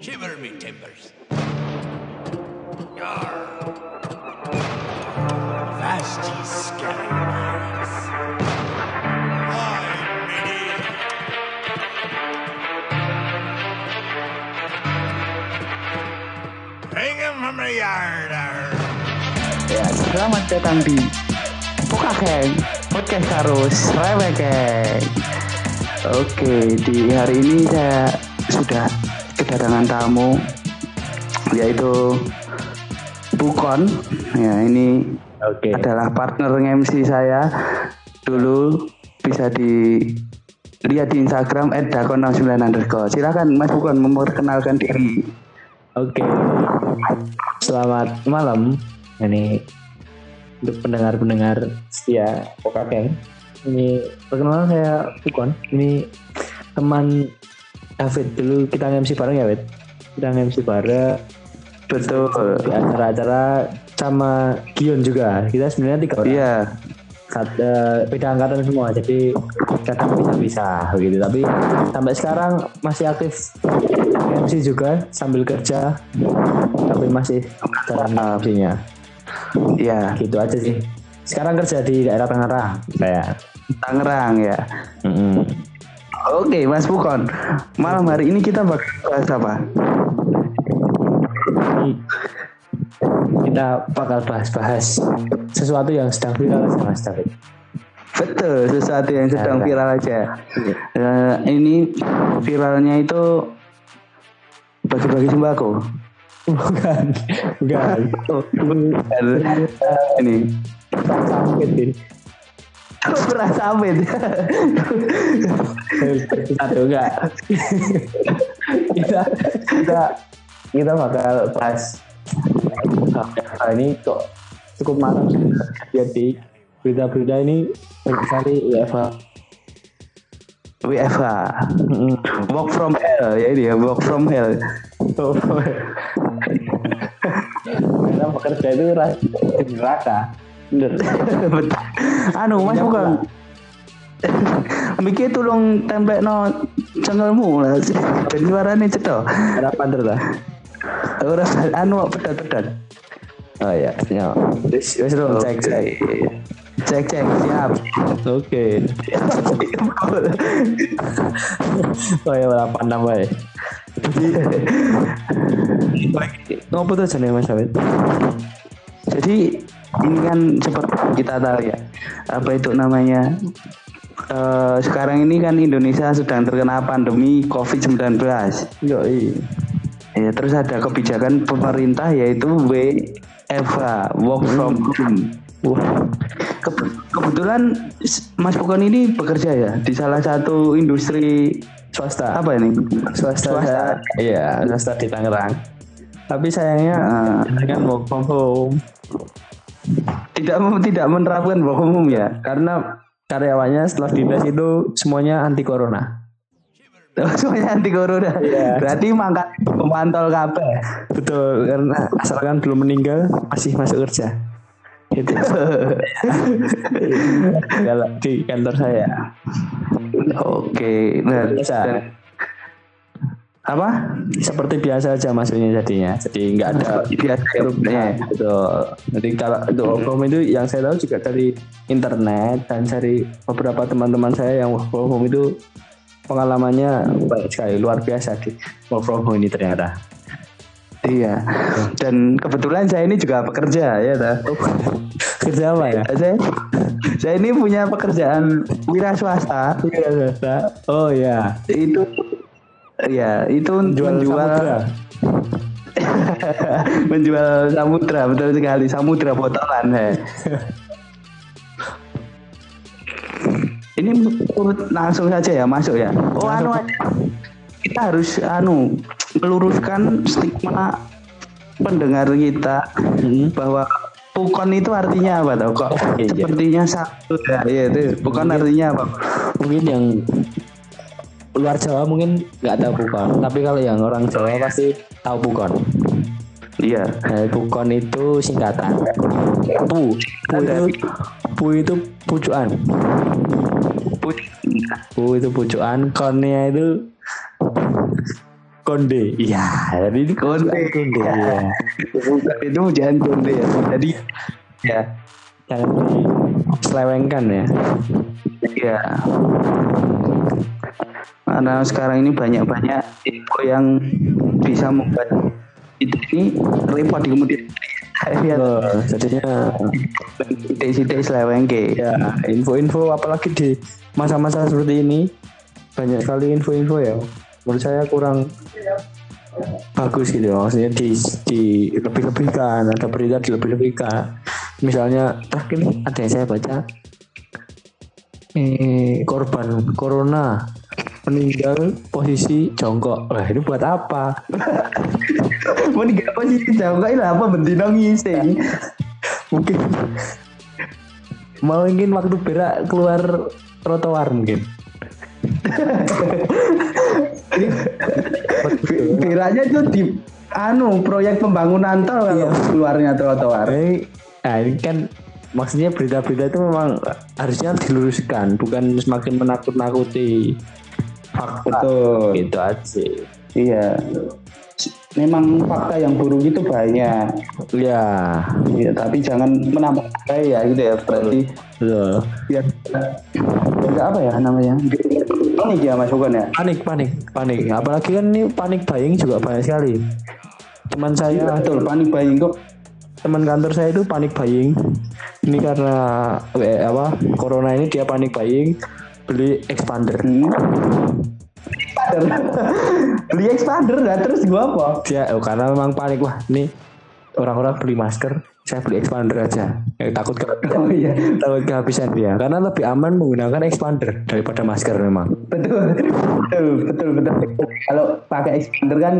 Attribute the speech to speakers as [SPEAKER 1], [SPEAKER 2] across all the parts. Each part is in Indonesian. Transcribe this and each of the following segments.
[SPEAKER 1] Shiver me timbers. Yar. The yard. arr.
[SPEAKER 2] Ya, selamat datang di Pokakeng Podcast harus Rewekeng Oke, di hari ini saya sudah kedatangan tamu Yaitu Bukon Ya, ini
[SPEAKER 3] Oke.
[SPEAKER 2] adalah partner MC saya Dulu bisa dilihat di Instagram @dakon69 underscore Silakan Mas Bukon memperkenalkan diri
[SPEAKER 3] Oke. Selamat malam. Ini untuk pendengar-pendengar setia Pokakeng. Ini perkenalan saya Bukon. Ini teman David dulu kita MC bareng ya, Wid? Kita MC bareng.
[SPEAKER 2] Betul.
[SPEAKER 3] Di acara-acara sama Gion juga. Kita sebenarnya tiga orang.
[SPEAKER 2] Iya.
[SPEAKER 3] Sat- eh, beda angkatan semua jadi kadang bisa-bisa begitu. Tapi sampai sekarang masih aktif MC juga sambil kerja tapi masih jalan MC-nya
[SPEAKER 2] Iya.
[SPEAKER 3] Gitu aja sih. Sekarang kerja di daerah Tangerang saya
[SPEAKER 2] Tangerang ya.
[SPEAKER 3] Mm-mm.
[SPEAKER 2] Oke, Mas Bukon. Malam hari ini kita bakal bahas apa?
[SPEAKER 3] Kita bakal bahas-bahas sesuatu yang sedang viral aja Mas David
[SPEAKER 2] Betul, sesuatu yang sedang
[SPEAKER 3] Nah,
[SPEAKER 2] viral aja. Eh, ini viralnya itu bagi-bagi sembako.
[SPEAKER 3] bukan bukan
[SPEAKER 2] Oh, bukan. ini
[SPEAKER 3] sampai ini
[SPEAKER 2] beras sawit.
[SPEAKER 3] satu enggak. Kita kita kita bakal Nah, ini kok cukup malam. Jadi berita-berita ini banyak sekali WFH
[SPEAKER 2] WFH. Work from hell. Ya ini ya, work from hell.
[SPEAKER 3] karena bekerja itu neraka
[SPEAKER 2] Bener. Betul. Anu, Mas Bukon. Mikir tolong templek no cengelmu lah. Dan suaranya cetok.
[SPEAKER 3] harapan terus lah
[SPEAKER 2] Ora anu pedat-pedat.
[SPEAKER 3] oh ya siap wis wis dong cek cek
[SPEAKER 2] Cek cek siap.
[SPEAKER 3] oke oh ya harapan nambah ya ngopo tuh jane Mas
[SPEAKER 2] Jadi ini kan seperti kita tahu ya apa itu namanya eh, sekarang ini kan Indonesia sedang terkena pandemi COVID-19.
[SPEAKER 3] yo
[SPEAKER 2] Ya, terus ada kebijakan pemerintah yaitu WFH, work from home.
[SPEAKER 3] Wah,
[SPEAKER 2] Ke- kebetulan Mas Pukon ini bekerja ya di salah satu industri
[SPEAKER 3] swasta
[SPEAKER 2] apa ini?
[SPEAKER 3] swasta,
[SPEAKER 2] Swasta.
[SPEAKER 3] iya swasta di Tangerang tapi sayangnya
[SPEAKER 2] Ah.
[SPEAKER 3] kan work from home
[SPEAKER 2] Tidak tidak menerapkan from home ya.
[SPEAKER 3] karena karyawannya setelah dites itu semuanya anti corona
[SPEAKER 2] Semuanya anti corona.
[SPEAKER 3] Iya.
[SPEAKER 2] Berarti mangkat memantau kabeh.
[SPEAKER 3] betul karena asalkan belum meninggal masih masuk kerja gitu di kantor saya
[SPEAKER 2] Oke, nah,
[SPEAKER 3] biasa
[SPEAKER 2] dan- apa?
[SPEAKER 3] seperti biasa aja masuknya jadinya jadi nggak ada
[SPEAKER 2] Biasa ya.
[SPEAKER 3] betul jadi kalau untuk work from home itu yang saya tahu juga dari internet dan dari beberapa teman-teman saya yang work from home itu pengalamannya baik sekali luar biasa di work from home ini ternyata
[SPEAKER 2] Iya. Dan kebetulan saya ini juga pekerja ya, ta.
[SPEAKER 3] kerja apa ya
[SPEAKER 2] Saya, saya ini punya pekerjaan wira swasta.
[SPEAKER 3] oh ya
[SPEAKER 2] Itu ya, itu
[SPEAKER 3] jual
[SPEAKER 2] menjual
[SPEAKER 3] samudra
[SPEAKER 2] menjual samudra betul sekali samudra botolan ya. Ini menurut langsung saja ya masuk ya. Oh anu aja. kita harus anu meluruskan stigma pendengar kita bahwa pukon itu artinya apa tau kok
[SPEAKER 3] Iya.
[SPEAKER 2] sepertinya satu ya iya itu pukon artinya apa
[SPEAKER 3] mungkin yang luar Jawa mungkin nggak tahu bukon tapi kalau yang orang Jawa pasti tahu bukon
[SPEAKER 2] iya
[SPEAKER 3] nah, bukon itu singkatan pu pu itu pu itu pucuan
[SPEAKER 2] Put-
[SPEAKER 3] pu itu pucuan konnya itu konde. Iya, jadi ini
[SPEAKER 2] Konde.
[SPEAKER 3] konde. Iya.
[SPEAKER 2] Bukan, itu pujaan konde ya. Jadi ya
[SPEAKER 3] Jangan diselewengkan ya.
[SPEAKER 2] ya karena sekarang ini banyak-banyak info yang bisa membuat itu ini repot di kemudian hari.
[SPEAKER 3] Oh, jadinya
[SPEAKER 2] sidik-sidik selewengke
[SPEAKER 3] ya info-info apalagi di masa-masa seperti ini banyak sekali info-info ya. Menurut saya kurang bagus gitu maksudnya di di lebih-lebihkan ada berita dilebih-lebihkan misalnya terakhir ada yang saya baca eh, korban corona meninggal posisi jongkok. Lah ini buat apa?
[SPEAKER 2] Meninggal posisi jauh kok ini apa bendino ngising
[SPEAKER 3] mungkin mau mungkin waktu berak keluar trotoar mungkin.
[SPEAKER 2] Biranya tuh di anu proyek pembangunan tol kalau keluarnya trotoar.
[SPEAKER 3] Nah ini kan maksudnya berita-berita itu memang harusnya diluruskan bukan semakin menakut-nakuti fakta
[SPEAKER 2] Betul.
[SPEAKER 3] gitu aja
[SPEAKER 2] Iya. Memang fakta yang buruk itu banyak.
[SPEAKER 3] ya
[SPEAKER 2] Iya, tapi jangan menambah ya gitu ya. Berarti
[SPEAKER 3] betul
[SPEAKER 2] biar enggak apa ya namanya? Panik ya Mas Bukan ya?
[SPEAKER 3] panik panik panik apalagi kan ini panik buying juga banyak sekali teman saya
[SPEAKER 2] Betul, panik buying kok.
[SPEAKER 3] teman kantor saya itu panik buying ini karena eh, apa corona ini dia panik buying beli expander.
[SPEAKER 2] Expander. Beli expander lah terus gua apa?
[SPEAKER 3] dia oh, karena memang panik wah ini orang-orang beli masker saya beli expander aja Eh, takut ke,
[SPEAKER 2] Oh iya.
[SPEAKER 3] takut kehabisan dia karena lebih aman menggunakan expander daripada masker memang
[SPEAKER 2] Betul. Betul, betul, betul. Kalau pakai expander kan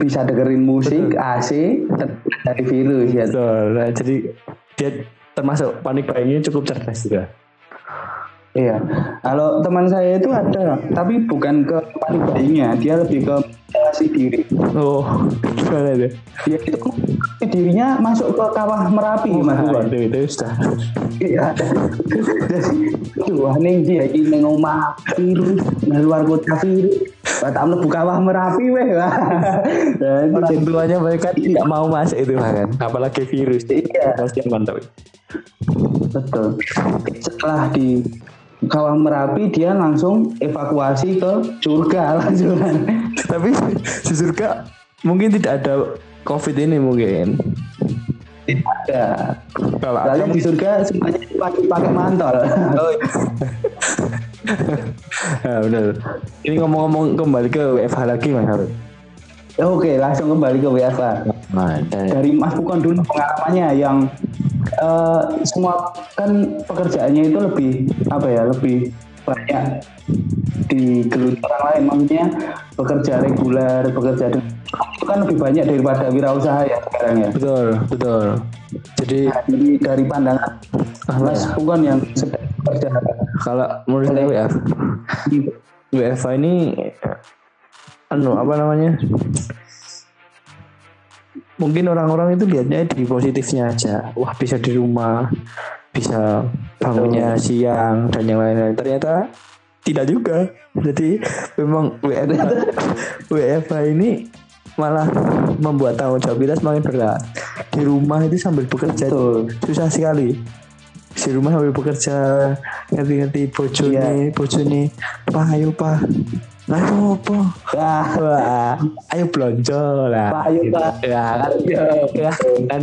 [SPEAKER 2] bisa dengerin musik, AC, dari virus ya.
[SPEAKER 3] Betul. Nah, jadi dia termasuk panik buyingnya cukup cerdas juga
[SPEAKER 2] Iya. Kalau teman saya itu ada, tapi bukan ke panik buyingnya, dia lebih ke isolasi diri.
[SPEAKER 3] oh gimana itu
[SPEAKER 2] Dia itu dirinya masuk ke kawah merapi, mas
[SPEAKER 3] nah,
[SPEAKER 2] Buan.
[SPEAKER 3] itu sudah
[SPEAKER 2] Iya. Jadi, wah ning dia iki ning omah virus, luar kota virus. Tak mlebu kawah merapi weh.
[SPEAKER 3] Orang tuanya mereka tidak mau masuk itu bahkan apalagi virus
[SPEAKER 2] Iya.
[SPEAKER 3] pasti mantap
[SPEAKER 2] Betul. Setelah di Kawah Merapi dia langsung evakuasi ke surga langsung.
[SPEAKER 3] tapi di surga mungkin tidak ada covid ini mungkin
[SPEAKER 2] Tidak ada.
[SPEAKER 3] kalau ada
[SPEAKER 2] di surga semuanya pakai pakai mantol.
[SPEAKER 3] Oh, ya, benar. Ini ngomong-ngomong kembali ke WFH lagi Mas Harun.
[SPEAKER 2] Oke, langsung kembali ke WFA.
[SPEAKER 3] Nah, dan-
[SPEAKER 2] Dari Mas Pukon dulu pengalamannya yang eh, semua kan pekerjaannya itu lebih apa ya, lebih banyak digeluti orang lain maksudnya bekerja reguler, bekerja dengan itu kan lebih banyak daripada wirausaha ya sekarang ya.
[SPEAKER 3] betul, betul. Jadi
[SPEAKER 2] Nah, jadi dari pandangan
[SPEAKER 3] Ah,
[SPEAKER 2] Mas
[SPEAKER 3] ya.
[SPEAKER 2] Yang sedang bekerja
[SPEAKER 3] kalau menurut saya WF, WFH ini anu apa namanya? Mungkin orang-orang itu lihatnya di positifnya aja. Wah, bisa di rumah, bisa bangunnya siang dan yang lain-lain. Ternyata tidak juga. Jadi memang WFH, WFH ini malah membuat tanggung jawab kita semakin berat. Di rumah itu sambil bekerja
[SPEAKER 2] Betul.
[SPEAKER 3] susah sekali. Di rumah sambil bekerja ngerti-ngerti bojo
[SPEAKER 2] Iya.
[SPEAKER 3] nih, bojo nih, pak ayo pak, ayo apa?
[SPEAKER 2] Wah,
[SPEAKER 3] ayo belanja lah.
[SPEAKER 2] Pak, ayo,
[SPEAKER 3] Gitu.
[SPEAKER 2] Pak.
[SPEAKER 3] Ya kan,
[SPEAKER 2] Iya.
[SPEAKER 3] ya, kan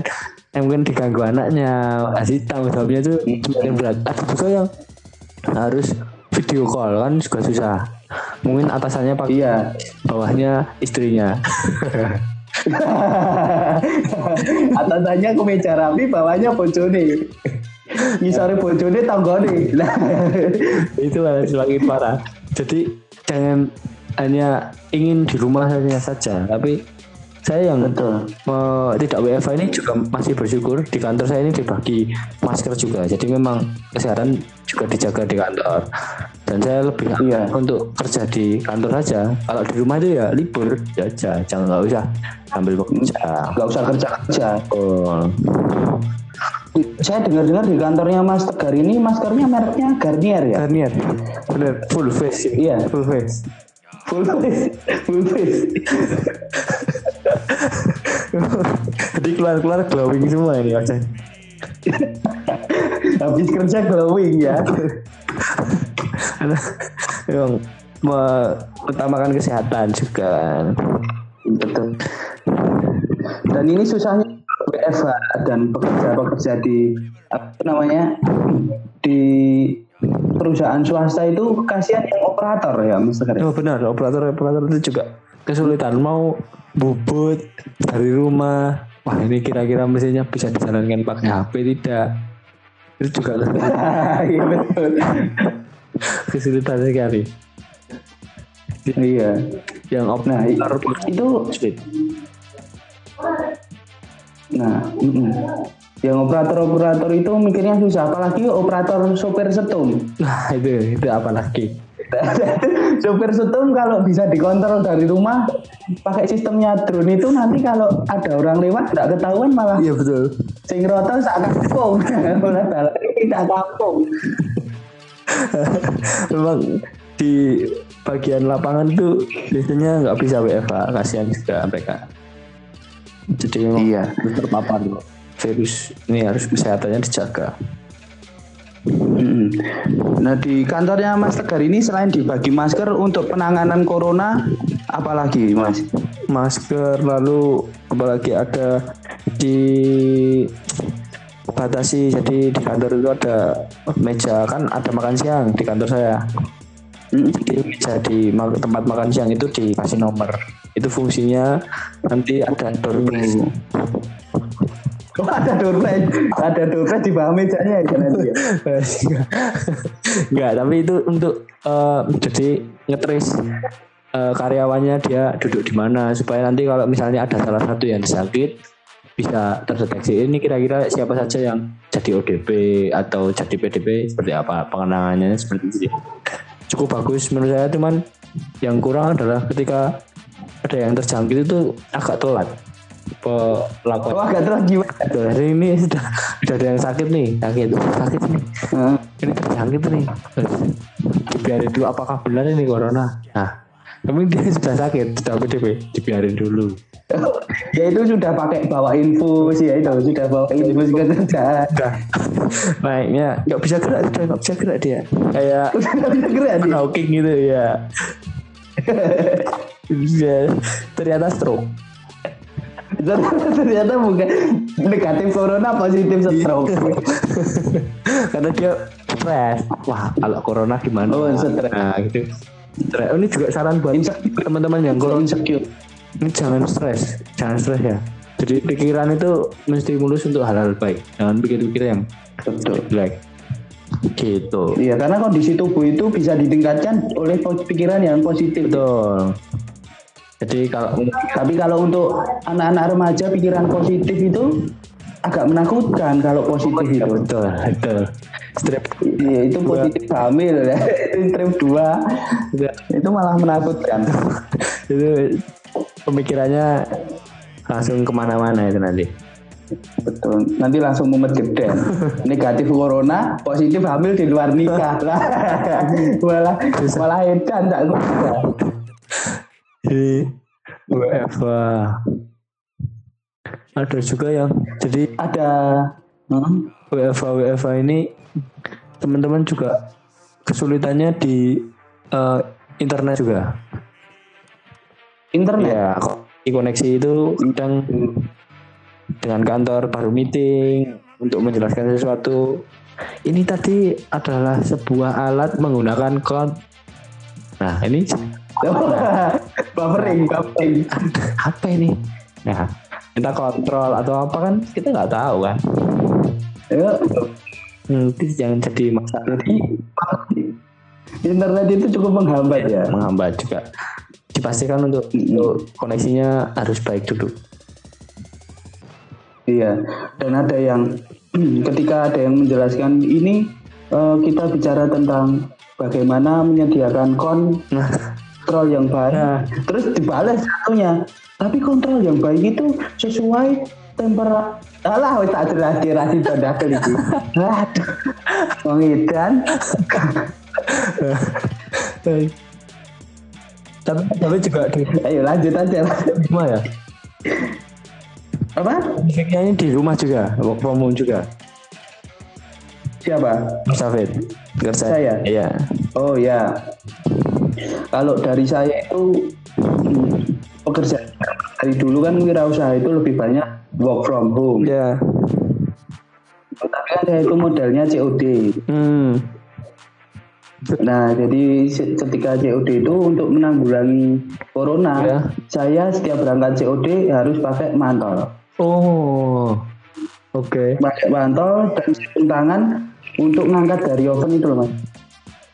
[SPEAKER 3] yang mungkin diganggu anaknya, kasih tanggung jawabnya itu semakin berat. Ada juga yang harus video call kan juga susah. Mungkin atasannya pak,
[SPEAKER 2] iya.
[SPEAKER 3] bawahnya istrinya.
[SPEAKER 2] Atasannya kemeja rapi, bawahnya bojone. Ngisore bojone tanggane. Lah.
[SPEAKER 3] itu malah semakin parah. Jadi jangan hanya ingin di rumah saja saja, tapi saya yang
[SPEAKER 2] Betul.
[SPEAKER 3] me- tidak WFH ini juga masih bersyukur di kantor saya ini dibagi masker juga. Jadi memang kesehatan juga dijaga di kantor. Dan saya lebih
[SPEAKER 2] Iya.
[SPEAKER 3] untuk kerja di kantor saja. Kalau di rumah itu ya libur ya aja, jangan nggak usah sambil bekerja.
[SPEAKER 2] Gak usah kerja kerja.
[SPEAKER 3] Oh,
[SPEAKER 2] Saya dengar-dengar di kantornya Mas Tegar ini maskernya mereknya Garnier ya.
[SPEAKER 3] Garnier, bener full face.
[SPEAKER 2] Iya.
[SPEAKER 3] full face.
[SPEAKER 2] full face full face
[SPEAKER 3] Jadi keluar-keluar glowing semua ini wajah.
[SPEAKER 2] habis kerja glowing ya
[SPEAKER 3] Memang mengutamakan kesehatan juga kan.
[SPEAKER 2] betul dan ini susahnya WFH dan pekerja-pekerja di apa namanya di perusahaan swasta itu kasihan yang operator ya Mas.
[SPEAKER 3] Oh benar, operator-operator itu juga kesulitan mau bubut dari rumah. Wah ini kira-kira mesinnya bisa dijalankan pakai HP tidak? Itu juga
[SPEAKER 2] Iya
[SPEAKER 3] kesulitan sekali.
[SPEAKER 2] Iya.
[SPEAKER 3] Yang
[SPEAKER 2] Nah,
[SPEAKER 3] operator
[SPEAKER 2] itu
[SPEAKER 3] sulit.
[SPEAKER 2] Nah, mm-mm. yang operator-operator itu mikirnya susah apalagi operator sopir setum.
[SPEAKER 3] Nah itu itu apa lagi?
[SPEAKER 2] sopir setum kalau bisa dikontrol dari rumah pakai sistemnya drone itu nanti kalau ada orang lewat nggak ketahuan malah
[SPEAKER 3] Iya betul.
[SPEAKER 2] sing roto sak kampung tidak kampung
[SPEAKER 3] Memang di bagian lapangan tuh biasanya nggak bisa WFH, kasihan juga mereka. Jadi memang
[SPEAKER 2] Iya.
[SPEAKER 3] harus terpapar loh. virus ini harus kesehatannya dijaga.
[SPEAKER 2] Mm-mm. Nah di kantornya Mas Tegar ini selain dibagi masker untuk penanganan corona, apalagi Mas?
[SPEAKER 3] Masker lalu apalagi ada di batasi jadi di kantor itu ada meja kan ada makan siang di kantor saya Jadi meja di ma- tempat makan siang itu dikasih nomor itu fungsinya nanti ada door prize.
[SPEAKER 2] Oh ada doorplay, ada doorplay di bawah mejanya ya nanti ya.
[SPEAKER 3] Enggak, tapi itu untuk eh, jadi ngetrace eh, karyawannya dia duduk di mana supaya nanti kalau misalnya ada salah satu yang sakit bisa terdeteksi ini kira-kira siapa saja yang jadi ODP atau jadi PDP seperti apa pengenangannya seperti itu. Cukup bagus menurut saya cuman yang kurang adalah ketika ada yang terjangkit itu agak telat. Pelakuan
[SPEAKER 2] Oh agak terus gimana?
[SPEAKER 3] Tuh, hari ini sudah sudah ada yang sakit nih sakit sakit nih.
[SPEAKER 2] Heeh.
[SPEAKER 3] ini terjangkit nih. Terus dibiarin dulu apakah benar ini corona? Nah tapi dia sudah sakit sudah PDP dibiarin dulu
[SPEAKER 2] ya itu sudah pakai bawa infus ya itu sudah bawa infus ke kerjaan.
[SPEAKER 3] udah naiknya nggak bisa gerak sudah nggak bisa gerak dia. Kayak
[SPEAKER 2] nggak bisa gerak.
[SPEAKER 3] Hawking gitu ya. Ya, ternyata stroke.
[SPEAKER 2] Ternyata ternyata bukan negatif corona positif stroke.
[SPEAKER 3] karena dia stres. Wah kalau corona gimana?
[SPEAKER 2] Oh, stres.
[SPEAKER 3] nah gitu. Stres. Oh, ini juga saran buat teman-teman yang corona.
[SPEAKER 2] Insecure.
[SPEAKER 3] Ini jangan stres jangan stres ya jadi pikiran itu menstimulus untuk hal-hal baik jangan pikir-pikir yang
[SPEAKER 2] Betul.
[SPEAKER 3] jelek gitu
[SPEAKER 2] Iya karena kondisi tubuh itu bisa ditingkatkan oleh pikiran yang positif.
[SPEAKER 3] betul jadi kalau
[SPEAKER 2] Tapi kalau untuk anak-anak remaja pikiran positif itu agak menakutkan kalau positif itu.
[SPEAKER 3] betul betul strep
[SPEAKER 2] Iya itu positif hamil ya. itu strip 2 itu malah menakutkan.
[SPEAKER 3] itu pemikirannya langsung ke mana-mana itu nanti
[SPEAKER 2] Betul. Nanti langsung mumet geden. Negatif corona, positif hamil di luar nikah. Lah, malah malah edan tak
[SPEAKER 3] jadi WFA ada juga yang jadi
[SPEAKER 2] Ada Hmm?
[SPEAKER 3] WFA WFA ini teman-teman juga kesulitannya di eh, internet juga
[SPEAKER 2] internet.
[SPEAKER 3] ya koneksi itu kadang dengan kantor baru meeting untuk menjelaskan sesuatu. Ini tadi adalah sebuah alat menggunakan cloud. Nah ini
[SPEAKER 2] buffering, buffering.
[SPEAKER 3] apa ini? Nah kita kontrol atau apa kan? Kita nggak tahu kan?
[SPEAKER 2] Ya,
[SPEAKER 3] itu jangan jadi masalah.
[SPEAKER 2] Jadi internet itu cukup menghambat ya.
[SPEAKER 3] menghambat juga dipastikan untuk, untuk koneksinya harus baik dulu
[SPEAKER 2] Iya. Dan ada yang ketika ada yang menjelaskan ini eh, kita bicara tentang bagaimana menyediakan
[SPEAKER 3] nah
[SPEAKER 2] kontrol yang baik. Terus dibalas satunya. Tapi kontrol yang baik itu sesuai temperatur. Alah, wis tak jelas jelas itu dakel iki. Aduh. Wong edan.
[SPEAKER 3] Tapi tapi juga di
[SPEAKER 2] Ayo lanjut aja
[SPEAKER 3] rumah ya.
[SPEAKER 2] Apa?
[SPEAKER 3] Musiknya ini di rumah juga, work from home juga.
[SPEAKER 2] Siapa?
[SPEAKER 3] Mas Hafid. Kerja.
[SPEAKER 2] Saya?
[SPEAKER 3] Iya.
[SPEAKER 2] Oh ya. Kalau dari saya itu hmm, pekerjaan dari dulu kan wirausaha itu lebih banyak work from home.
[SPEAKER 3] Iya.
[SPEAKER 2] Tapi kan saya itu modelnya COD.
[SPEAKER 3] Hmm.
[SPEAKER 2] Nah, jadi ketika COD itu untuk menanggulangi corona,
[SPEAKER 3] Ya.
[SPEAKER 2] saya setiap berangkat COD harus pakai mantol.
[SPEAKER 3] Oh. Oke.
[SPEAKER 2] Pakai mantol dan sarung tangan untuk ngangkat dari oven itu loh, Mas.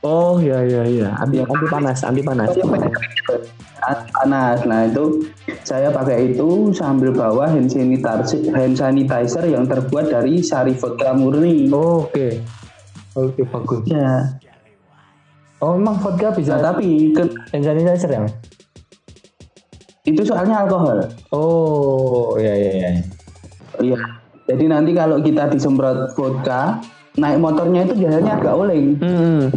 [SPEAKER 3] Oh iya iya iya. Anti, anti panas, anti panas.
[SPEAKER 2] Anti panas. Nah, itu saya pakai itu sambil bawa hand sanitizer, hand sanitizer yang terbuat dari sari vodka murni.
[SPEAKER 3] Oh, Oke. Oke bagus.
[SPEAKER 2] Ya.
[SPEAKER 3] Oh memang vodka bisa
[SPEAKER 2] Nah, tapi ke-
[SPEAKER 3] hand sanitizer ya?
[SPEAKER 2] Itu soalnya alkohol.
[SPEAKER 3] Oh iya iya iya.
[SPEAKER 2] Iya. Jadi nanti kalau kita disemprot vodka, naik motornya itu biasanya agak oleng.
[SPEAKER 3] Hmm.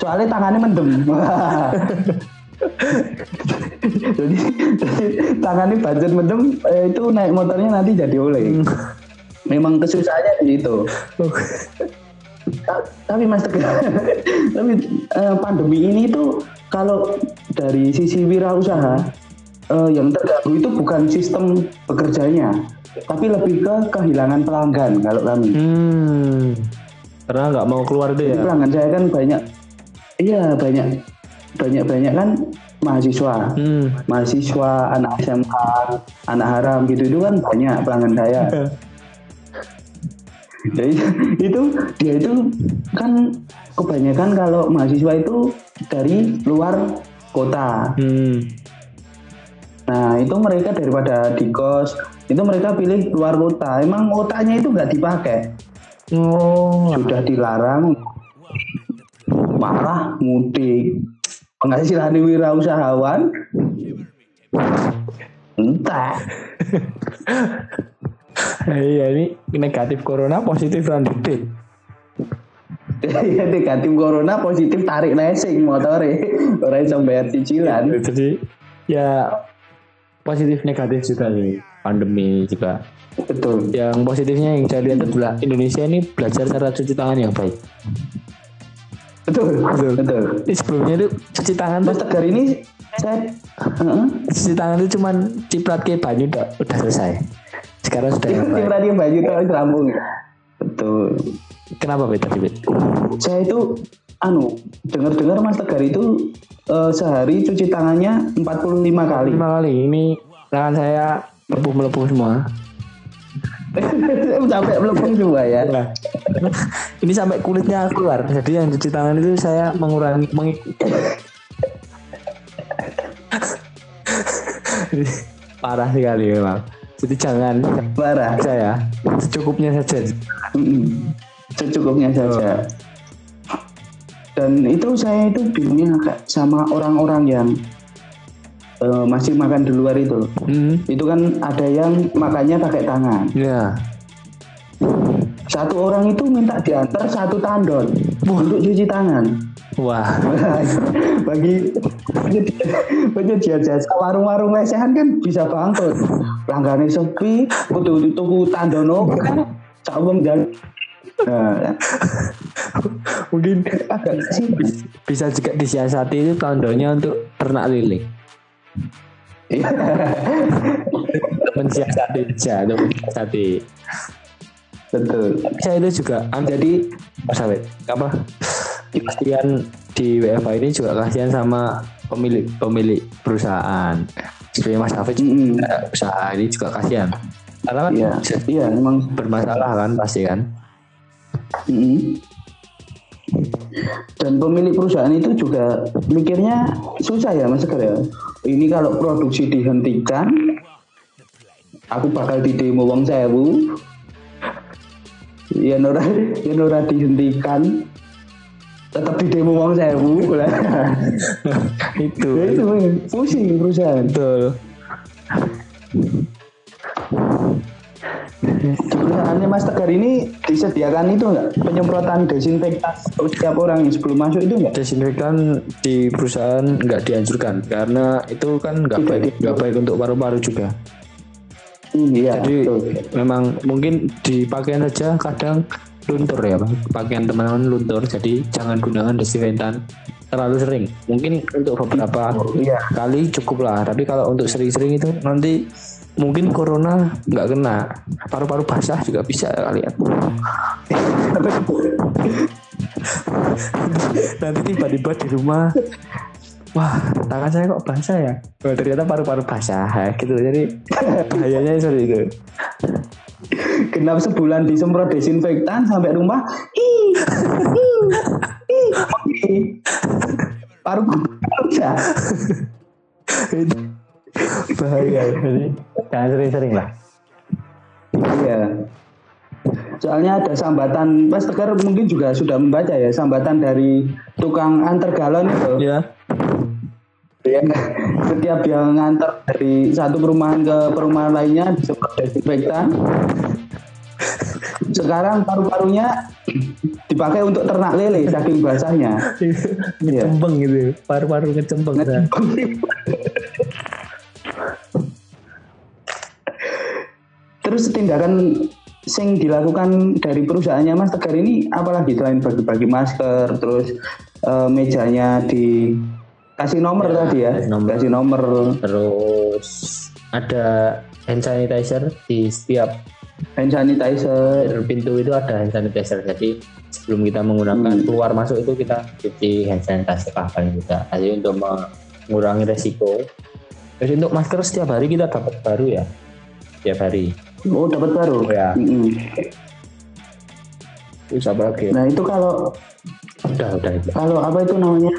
[SPEAKER 2] Soalnya tangannya mendem. jadi, jadi tangannya budget mendem, eh, itu naik motornya nanti jadi oleng. Memang kesusahannya di situ. Ta- Tapi Mas Tegar, tapi eh, pandemi ini tuh kalau dari sisi wirausaha eh, yang terganggu itu bukan sistem bekerjanya, tapi lebih ke kehilangan pelanggan kalau kami.
[SPEAKER 3] Hmm. Karena nggak mau keluar deh ya.
[SPEAKER 2] pelanggan saya kan banyak iya banyak banyak banyak kan mahasiswa
[SPEAKER 3] Hmm.
[SPEAKER 2] mahasiswa anak SMK anak haram gitu itu kan banyak pelanggan saya jadi itu dia itu kan kebanyakan kalau mahasiswa itu dari luar kota.
[SPEAKER 3] Hmm.
[SPEAKER 2] nah itu mereka daripada di kos itu mereka pilih luar kota. Emang kotanya itu nggak dipakai?
[SPEAKER 3] Oh.
[SPEAKER 2] sudah dilarang. Marah mudik. Penghasilan wirausahawan? Entah
[SPEAKER 3] Iya ini negatif corona positif randik
[SPEAKER 2] ya negatif corona positif tarik lesing motore orang iso bayar cicilan
[SPEAKER 3] Jadi ya positif negatif juga sih pandemi juga.
[SPEAKER 2] betul
[SPEAKER 3] Yang positifnya yang saya lihat adalah Indonesia ini belajar cara cuci tangan yang baik.
[SPEAKER 2] betul betul betul
[SPEAKER 3] Ini sebelumnya itu cuci tangan
[SPEAKER 2] mas
[SPEAKER 3] tuh
[SPEAKER 2] tegar ini saya Heeh.
[SPEAKER 3] cuci tangan itu cuman ciprat ke banyu udah selesai. Sekarang sudah yang baik.
[SPEAKER 2] Yang baju tuh rampung betul
[SPEAKER 3] Kenapa? Bet?
[SPEAKER 2] saya itu anu dengar-dengar mas tegar itu eh, sehari cuci tangannya 45 kali
[SPEAKER 3] Lima kali ini tangan saya melepuh melepuh semua.
[SPEAKER 2] sampai melepung juga ya
[SPEAKER 3] Nah, ini sampai kulitnya keluar. Jadi yang cuci tangan itu saya mengurangi meng- parah sekali memang. Jadi jangan
[SPEAKER 2] parah.
[SPEAKER 3] saya secukupnya saja.
[SPEAKER 2] Mm-mm. secukupnya saja. Dan itu saya itu bingungnya agak sama orang-orang yang eh, masih makan di luar itu.
[SPEAKER 3] Hmm,
[SPEAKER 2] itu kan ada yang makannya pakai tangan.
[SPEAKER 3] Ya.
[SPEAKER 2] satu orang itu minta diantar satu tandon untuk cuci tangan
[SPEAKER 3] Wah,
[SPEAKER 2] bagi penyedia jasa warung-warung lesehan kan bisa bangkrut langgane sepi kudu tuku tandono kan sak wong jalan nah,
[SPEAKER 3] mungkin
[SPEAKER 2] agak sih
[SPEAKER 3] bisa juga disiasati itu tandanya untuk ternak lele.
[SPEAKER 2] Iya.
[SPEAKER 3] Mensiasati untuk mensiasati.
[SPEAKER 2] betul
[SPEAKER 3] Saya itu juga jadi Mas Awet, apa? Kasihan di WFA ini juga kasihan sama pemilik pemilik perusahaan. Seperti Mas Hafid
[SPEAKER 2] Mm-mm.
[SPEAKER 3] juga usaha ini juga kasihan. Karena kan
[SPEAKER 2] iya iya memang
[SPEAKER 3] bermasalah kan pasti kan.
[SPEAKER 2] Mm-mm. dan pemilik perusahaan itu juga mikirnya susah ya mas Sekar ya ini kalau produksi dihentikan aku bakal di demo wong sewu ya nora ya nora dihentikan tetap di demo wong sewu lah
[SPEAKER 3] itu.
[SPEAKER 2] Ya itu pusing perusahaan
[SPEAKER 3] Betul.
[SPEAKER 2] Di perusahaannya Mas Tegar ini disediakan itu enggak penyemprotan desinfektan setiap orang yang sebelum masuk itu enggak?
[SPEAKER 3] Desinfektan di perusahaan nggak dianjurkan karena itu kan nggak
[SPEAKER 2] Tidak
[SPEAKER 3] baik
[SPEAKER 2] di-
[SPEAKER 3] nggak baik untuk paru-paru juga.
[SPEAKER 2] Iya.
[SPEAKER 3] Jadi
[SPEAKER 2] betul.
[SPEAKER 3] memang mungkin di pakaian saja kadang luntur ya Bang. Pakaian teman-teman luntur jadi jangan gunakan desinfektan terlalu sering. Mungkin untuk beberapa
[SPEAKER 2] Iya.
[SPEAKER 3] kali cukup lah. Tapi kalau untuk sering-sering itu nanti mungkin corona nggak kena. Paru-paru basah juga bisa kalian. nanti tiba-tiba di rumah wah tangan saya kok basah ya oh, ternyata paru-paru basah ya, gitu jadi bahayanya seperti itu
[SPEAKER 2] Genap sebulan disemprot desinfektan sampai rumah. Ih, ih, ih, ih. Paru ya.
[SPEAKER 3] Bahaya jadi jangan sering-sering lah
[SPEAKER 2] Iya. Soalnya ada sambatan, Mas Tegar mungkin juga sudah membaca ya sambatan dari tukang antar galon itu.
[SPEAKER 3] ya
[SPEAKER 2] Ya, setiap dia nganter dari satu perumahan ke perumahan lainnya disemprot desinfektan. Sekarang paru-parunya dipakai untuk ternak lele saking basahnya. Iya.
[SPEAKER 3] ngecembeng gitu paru-paru ngecembeng.
[SPEAKER 2] Terus tindakan sing dilakukan dari perusahaannya Mas Tegar ini apalagi selain bagi-bagi masker, terus eh, mejanya di kasih nomor tadi ya,
[SPEAKER 3] kasih nomor.
[SPEAKER 2] kasih nomor.
[SPEAKER 3] terus ada hand sanitizer di setiap
[SPEAKER 2] hand sanitizer.
[SPEAKER 3] pintu itu ada hand sanitizer jadi sebelum kita menggunakan
[SPEAKER 2] Hmm.
[SPEAKER 3] keluar masuk itu kita cuci hand sanitizer lah paling tidak jadi untuk mengurangi resiko terus untuk masker setiap hari kita dapat baru ya setiap hari
[SPEAKER 2] Oh dapat baru.
[SPEAKER 3] Ya.
[SPEAKER 2] Mm-mm.
[SPEAKER 3] terus apa lagi
[SPEAKER 2] Nah itu kalau
[SPEAKER 3] udah udah itu
[SPEAKER 2] kalau apa itu namanya?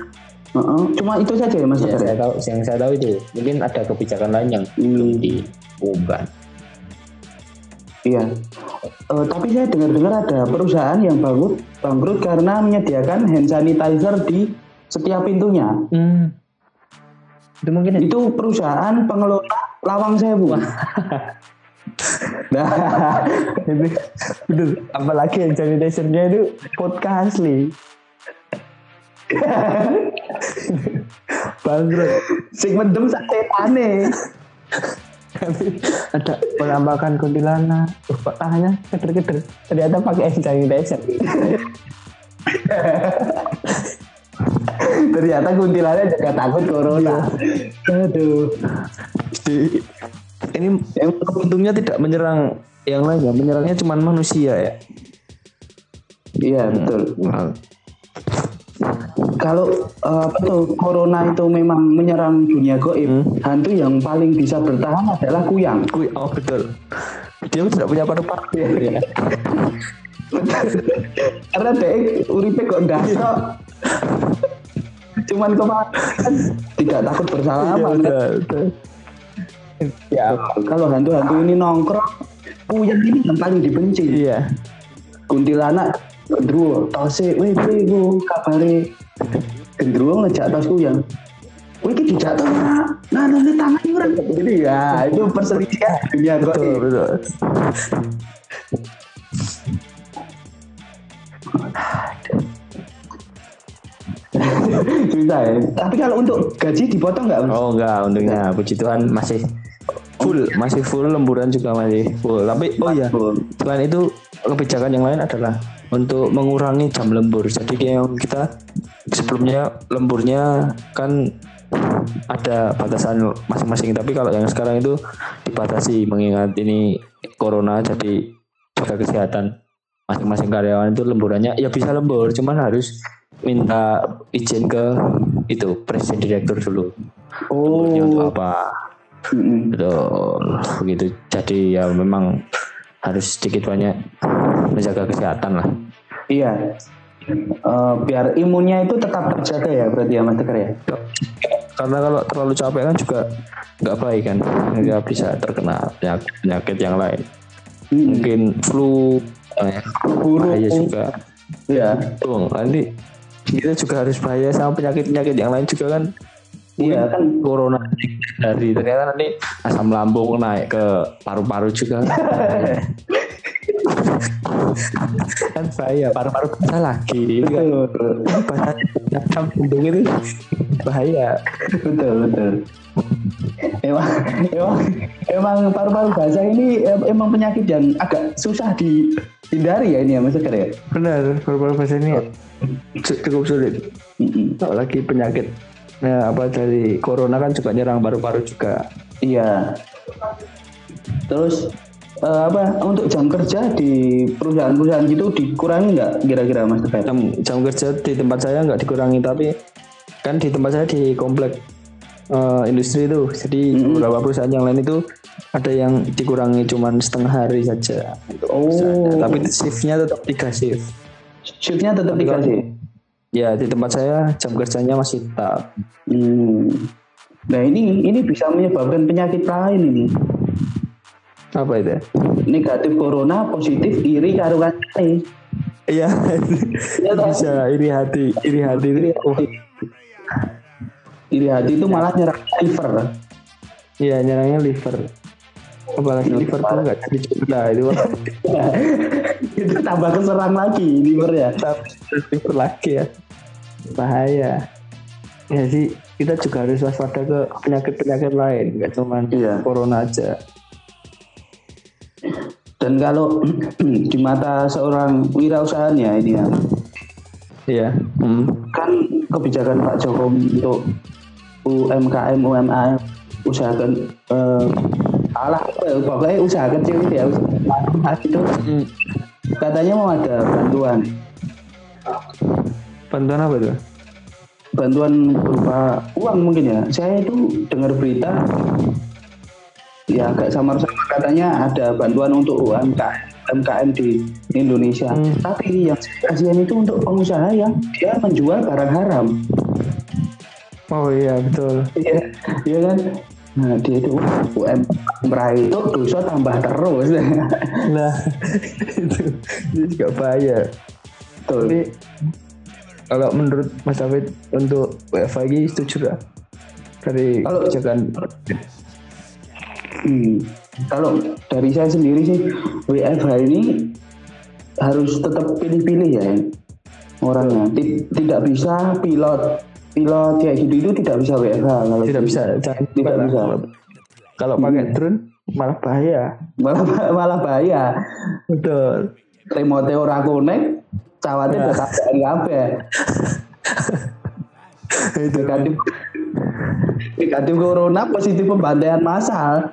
[SPEAKER 2] Cuma itu saja ya Mas
[SPEAKER 3] Ya, saya
[SPEAKER 2] ya?
[SPEAKER 3] tahu yang saya tahu itu mungkin ada kebijakan lain yang belum
[SPEAKER 2] Hmm.
[SPEAKER 3] diubah
[SPEAKER 2] Iya. Eh, tapi saya dengar-dengar ada perusahaan yang bangkrut bangkrut karena menyediakan hand sanitizer di setiap pintunya.
[SPEAKER 3] Hmm. itu mungkin
[SPEAKER 2] Itu perusahaan pengelola Lawang Sewu. nah,
[SPEAKER 3] itu apalagi yang sanitizernya itu podcast asli bangkrut
[SPEAKER 2] sing mendem sak setane.
[SPEAKER 3] ada penampakan kuntilanak uh, kok tangannya keder-keder ternyata pakai sanitizer
[SPEAKER 2] Ternyata kuntilannya juga takut corona. Aduh.
[SPEAKER 3] Jadi, ini yang untungnya tidak menyerang yang lain ya menyerangnya cuma manusia ya
[SPEAKER 2] Iya betul.
[SPEAKER 3] Nah,
[SPEAKER 2] Kalau eh, apa tuh corona itu memang menyerang dunia goib, hantu yang paling bisa bertahan adalah kuyang.
[SPEAKER 3] kui- oh betul dia tidak punya paru-paru ya
[SPEAKER 2] Karena dek uripe kok ndasok. Cuman kemarin kan tidak takut
[SPEAKER 3] Iya,
[SPEAKER 2] bersalaman.
[SPEAKER 3] betul, betul. ya
[SPEAKER 2] Kalau hantu-hantu ini nongkrong, kuyang ini yang paling dibenci.
[SPEAKER 3] iya
[SPEAKER 2] Kuntilanak gendruwo, tose, weh weh ku kabare gendruwo ngejak tos kuyang. Wih, dijak tos ora. Nah, nanti tangan ora. Jadi ya, itu perselisihan dunia
[SPEAKER 3] betul
[SPEAKER 2] goib.
[SPEAKER 3] betul
[SPEAKER 2] Susah ya. Tapi kalau untuk gaji dipotong nggak?
[SPEAKER 3] Oh enggak untungnya puji Tuhan masih full masih full lemburan juga masih full tapi oh iya selain itu kebijakan yang lain adalah untuk mengurangi jam lembur jadi yang kita sebelumnya lemburnya kan ada batasan masing-masing tapi kalau yang sekarang itu dibatasi mengingat ini corona jadi jaga kesehatan masing-masing karyawan itu lemburannya ya bisa lembur cuman harus minta izin ke itu presiden direktur dulu lemburnya untuk
[SPEAKER 2] Oh.
[SPEAKER 3] apa
[SPEAKER 2] Mm-mm.
[SPEAKER 3] Betul, begitu. Jadi ya memang harus sedikit banyak menjaga kesehatan lah.
[SPEAKER 2] Iya. Eh, biar imunnya itu tetap terjaga ya berarti ya Mas Tegar ya.
[SPEAKER 3] Karena kalau terlalu capek kan juga nggak baik kan, nggak bisa terkena penyakit, penyakit yang lain.
[SPEAKER 2] Mm.
[SPEAKER 3] Mungkin flu, eh,
[SPEAKER 2] Burung.
[SPEAKER 3] bahaya juga.
[SPEAKER 2] Iya.
[SPEAKER 3] Tuh, nanti kita juga harus bahaya sama penyakit-penyakit yang lain juga kan.
[SPEAKER 2] Iya kan.
[SPEAKER 3] Corona dari ternyata nanti asam lambung naik ke paru-paru juga. kan bahaya paru-paru basah lagi.
[SPEAKER 2] Betul.
[SPEAKER 3] Hidung itu bahaya.
[SPEAKER 2] Betul betul. Emang emang emang paru-paru basah ini em- emang penyakit yang agak susah dihindari ya ini ya mas Tegar ya?
[SPEAKER 3] Benar paru-paru basah ini cu- cukup sulit.
[SPEAKER 2] Mm-mm.
[SPEAKER 3] apalagi penyakit Nah, apa dari corona kan juga nyerang paru-paru juga.
[SPEAKER 2] iya terus eh, apa untuk jam kerja di perusahaan-perusahaan gitu dikurangi nggak kira-kira mas Tegar
[SPEAKER 3] Jam, jam kerja di tempat saya nggak dikurangi tapi kan di tempat saya di komplek eh, industri itu. Jadi beberapa perusahaan yang lain itu ada yang dikurangi cuman setengah hari saja. untuk
[SPEAKER 2] Oh.
[SPEAKER 3] Tapi shiftnya tetap tiga shift.
[SPEAKER 2] shiftnya tetap dikasih
[SPEAKER 3] Ya di tempat saya jam kerjanya masih tetap.
[SPEAKER 2] Hmm. Nah ini ini bisa menyebabkan penyakit lain ini.
[SPEAKER 3] Apa itu?
[SPEAKER 2] Negatif corona, positif iri karo kancane.
[SPEAKER 3] Iya,
[SPEAKER 2] Iya,
[SPEAKER 3] bisa iri hati, iri hati itu. Oh,
[SPEAKER 2] Iri hati itu malah nyerang liver.
[SPEAKER 3] iya nyerangnya liver. Apalagi liver tuh nggak jadi cedera itu.
[SPEAKER 2] itu tambah keserang lagi liver ya.
[SPEAKER 3] Tapi liver lagi ya, bahaya. Ya sih kita juga harus waspada ke penyakit-penyakit lain, nggak cuma
[SPEAKER 2] Iya.
[SPEAKER 3] corona aja.
[SPEAKER 2] Dan kalau di mata seorang wirausahaan ya ini ya,
[SPEAKER 3] Iya. Hmm.
[SPEAKER 2] kan kebijakan Pak Jokowi untuk UMKM UMKM usahakan eh, alah ya, pokoknya usaha kecil itu ya usaha itu
[SPEAKER 3] Hmm.
[SPEAKER 2] katanya mau ada bantuan
[SPEAKER 3] Bantuan apa tuh?
[SPEAKER 2] bantuan berupa uang mungkin ya saya itu dengar berita ya agak samar-samar katanya ada bantuan untuk UMKM UMKM di Indonesia
[SPEAKER 3] Hmm.
[SPEAKER 2] tapi yang kasihan itu untuk pengusaha yang dia menjual barang haram
[SPEAKER 3] Oh iya betul.
[SPEAKER 2] iya iya kan nah dia itu UMKM itu dosa tambah terus
[SPEAKER 3] Nah itu, itu juga bahaya.
[SPEAKER 2] betul
[SPEAKER 3] Tapi kalau menurut Mas David untuk WFH ini setuju gak? Dari
[SPEAKER 2] Kalau-
[SPEAKER 3] kebijakan
[SPEAKER 2] Hmm. Kalau dari saya sendiri sih WFH ini harus tetap pilih-pilih ya orangnya. Ti- Tidak bisa pilot pilot kayak gitu itu tidak bisa WFH kalau
[SPEAKER 3] tidak
[SPEAKER 2] gitu.
[SPEAKER 3] bisa
[SPEAKER 2] Tidak
[SPEAKER 3] lah.
[SPEAKER 2] bisa.
[SPEAKER 3] Kalau- Kalau pakai drone malah bahaya.
[SPEAKER 2] malah malah bahaya.
[SPEAKER 3] Betul.
[SPEAKER 2] Remote ora connect, cawatnya udah kabeh kabeh.
[SPEAKER 3] itu
[SPEAKER 2] Negatif negatif corona, positif pembantaian massal.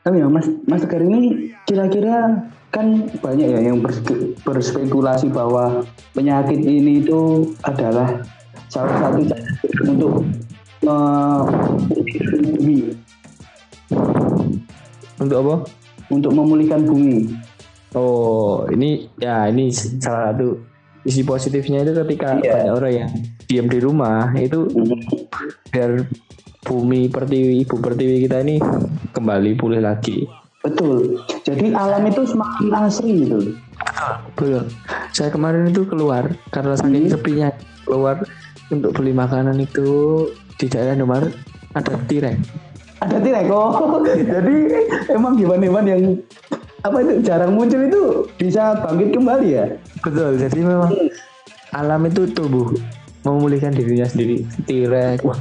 [SPEAKER 2] Tapi ya Mas Mas Tegar ini kira-kira kan banyak ya yang berspekulasi bahwa penyakit ini itu adalah salah satu cara untuk eh, bumi,
[SPEAKER 3] untuk apa?
[SPEAKER 2] untuk memulihkan bumi.
[SPEAKER 3] Oh ini ya ini salah satu isi positifnya itu ketika
[SPEAKER 2] Iya.
[SPEAKER 3] banyak orang yang diam di rumah itu biar bumi pertiwi ibu pertiwi kita ini kembali pulih lagi.
[SPEAKER 2] Betul. Jadi alam itu semakin asri gitu.
[SPEAKER 3] Betul. Saya kemarin itu keluar karena saking sepinya keluar untuk beli makanan itu di daerah Indomaret ada tirai.
[SPEAKER 2] Ada tirek oh. Jadi emang hewan-hewan yang apa itu jarang muncul itu bisa bangkit kembali ya.
[SPEAKER 3] Betul. Jadi memang alam itu tumbuh memulihkan dirinya sendiri. Tirai. Wah,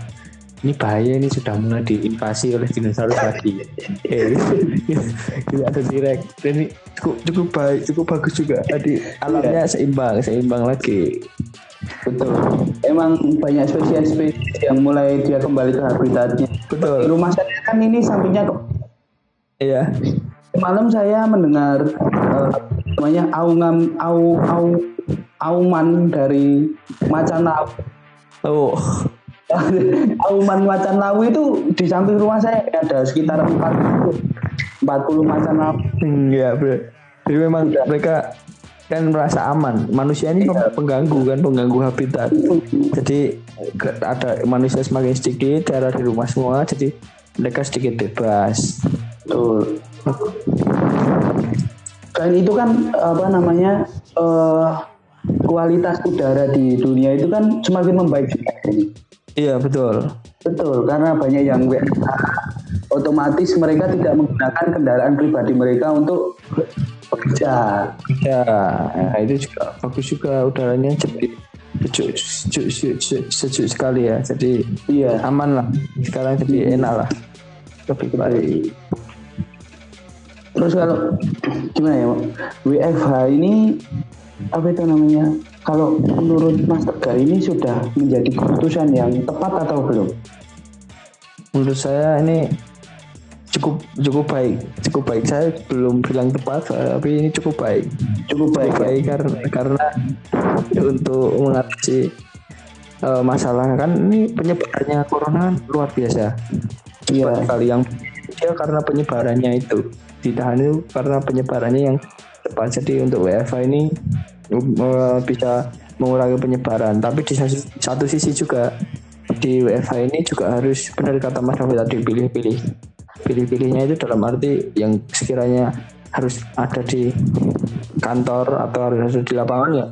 [SPEAKER 3] ini bahaya ini sudah mulai diinvasi oleh dinosaurus lagi. Eh, ini ada. Dan ini cukup cukup baik, cukup bagus juga. Tadi alamnya seimbang, seimbang lagi.
[SPEAKER 2] Betul. Emang banyak spesies-spesies yang mulai dia kembali ke habitatnya. Di
[SPEAKER 3] Betul.
[SPEAKER 2] rumah saya kan ini sampingnya ke-
[SPEAKER 3] Iya.
[SPEAKER 2] malam saya mendengar eh, namanya aungam au au auman dari macan lawu.
[SPEAKER 3] Oh.
[SPEAKER 2] auman macan lawu itu di samping rumah saya ada sekitar 40 40 macan lawu.
[SPEAKER 3] Iya, bro. Jadi memang mereka kan merasa aman. Manusia ini
[SPEAKER 2] Iya.
[SPEAKER 3] pengganggu kan, pengganggu habitat. Jadi ke- ada manusia semakin sedikit, daerah di rumah semua, jadi mereka sedikit bebas.
[SPEAKER 2] Betul. Selain itu kan apa namanya eh, kualitas udara di dunia itu kan semakin membaik ini.
[SPEAKER 3] Iya betul.
[SPEAKER 2] Betul, karena banyak yang WFH, otomatis mereka tidak menggunakan kendaraan pribadi mereka untuk bekerja.
[SPEAKER 3] Ya, nah, itu juga bagus juga udaranya jadi sejuk, sejuk, sejuk, sejuk, sejuk sekali ya. Jadi
[SPEAKER 2] Iya.
[SPEAKER 3] aman lah. Sekarang jadi enak lah. Lebih baik.
[SPEAKER 2] Terus kalau gimana ya, WFH ini apa itu namanya? Kalau menurut Mas Tegar ini sudah menjadi keputusan yang tepat atau belum?
[SPEAKER 3] Menurut saya ini cukup cukup baik, cukup baik. Saya belum bilang tepat, tapi ini cukup baik.
[SPEAKER 2] Cukup baik.
[SPEAKER 3] Cukup baik karena karena untuk mengatasi eh, masalah kan ini penyebarannya corona kan luar biasa.
[SPEAKER 2] Iya.
[SPEAKER 3] Sekali yang dia karena penyebarannya itu ditahan itu karena penyebarannya yang cepat. Jadi untuk WFH ini bisa mengurangi penyebaran. Tapi di satu, sisi juga di WFH ini juga harus benar kata Mas Rafi tadi pilih-pilih. Pilih-pilihnya itu dalam arti yang sekiranya harus ada di kantor atau harus ada di lapangan ya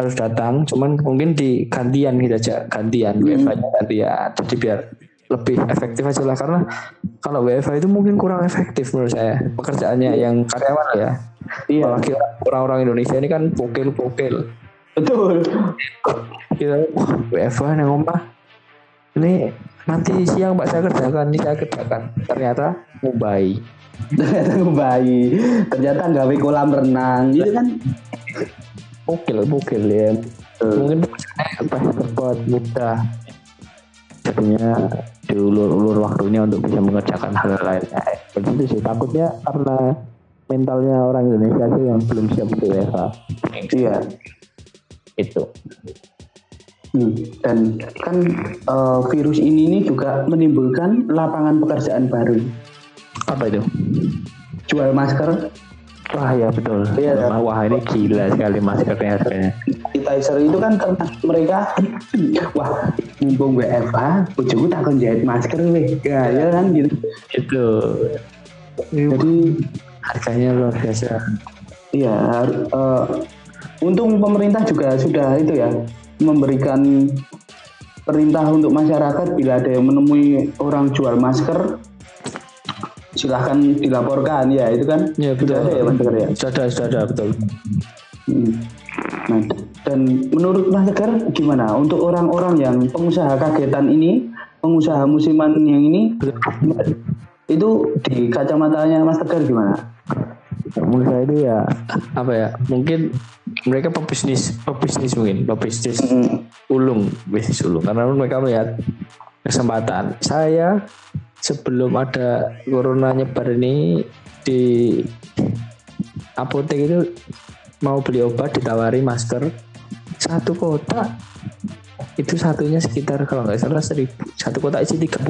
[SPEAKER 3] harus datang cuman mungkin di gantian gitu aja gantian WFH nya gantian jadi biar lebih efektif aja lah. Karena kalau WFH itu mungkin kurang efektif menurut saya pekerjaannya yang karyawan ya.
[SPEAKER 2] Iya.
[SPEAKER 3] apalagi orang-orang Indonesia ini kan pokil-pokil
[SPEAKER 2] Betul.
[SPEAKER 3] kita wah WFH nih omah ini nanti siang pak saya kerjakan ini saya kerjakan. Ternyata Mumbai
[SPEAKER 2] Ternyata bayi. Ternyata gawe kolam renang. Gitu kan.
[SPEAKER 3] pokil pokil ya mungkin pas cepat mudah jadinya diulur-ulur waktunya untuk bisa mengerjakan hal lain. Begitu sih takutnya karena mentalnya orang Indonesia sih yang belum siap untuk WFH
[SPEAKER 2] Iya.
[SPEAKER 3] itu.
[SPEAKER 2] Hmm, Dan kan eh, virus ini nih juga menimbulkan lapangan pekerjaan baru.
[SPEAKER 3] apa itu?
[SPEAKER 2] Jual masker,
[SPEAKER 3] wah ya betul.
[SPEAKER 2] Iya.
[SPEAKER 3] wah ini gila sekali maskernya sebenarnya
[SPEAKER 2] sanitizer itu kan mereka wah mumpung WFH bojoku tak kon jahit masker weh. Ya, ya kan gitu.
[SPEAKER 3] Itu.
[SPEAKER 2] Jadi
[SPEAKER 3] harganya luar biasa.
[SPEAKER 2] iya eh, untung pemerintah juga sudah itu ya memberikan perintah untuk masyarakat bila ada yang menemui orang jual masker silahkan dilaporkan ya itu kan?
[SPEAKER 3] Ya betul.
[SPEAKER 2] sudah ada ya masker ya?
[SPEAKER 3] Sudah ada sudah ada betul.
[SPEAKER 2] Hmm. Nah, dan menurut Mas Tegar gimana? Untuk orang-orang yang pengusaha kagetan ini, pengusaha musiman yang ini, itu di kacamatanya Mas Tegar gimana?
[SPEAKER 3] menurut saya itu ya apa ya? Mungkin mereka pebisnis pebisnis mungkin pebisnis
[SPEAKER 2] Hmm.
[SPEAKER 3] ulung bisnis ulung. Karena mereka melihat kesempatan. Saya sebelum ada corona nyebar ini di apotek itu mau beli obat ditawari masker. Satu kotak itu satunya sekitar kalau nggak salah seribu satu kotak isi 30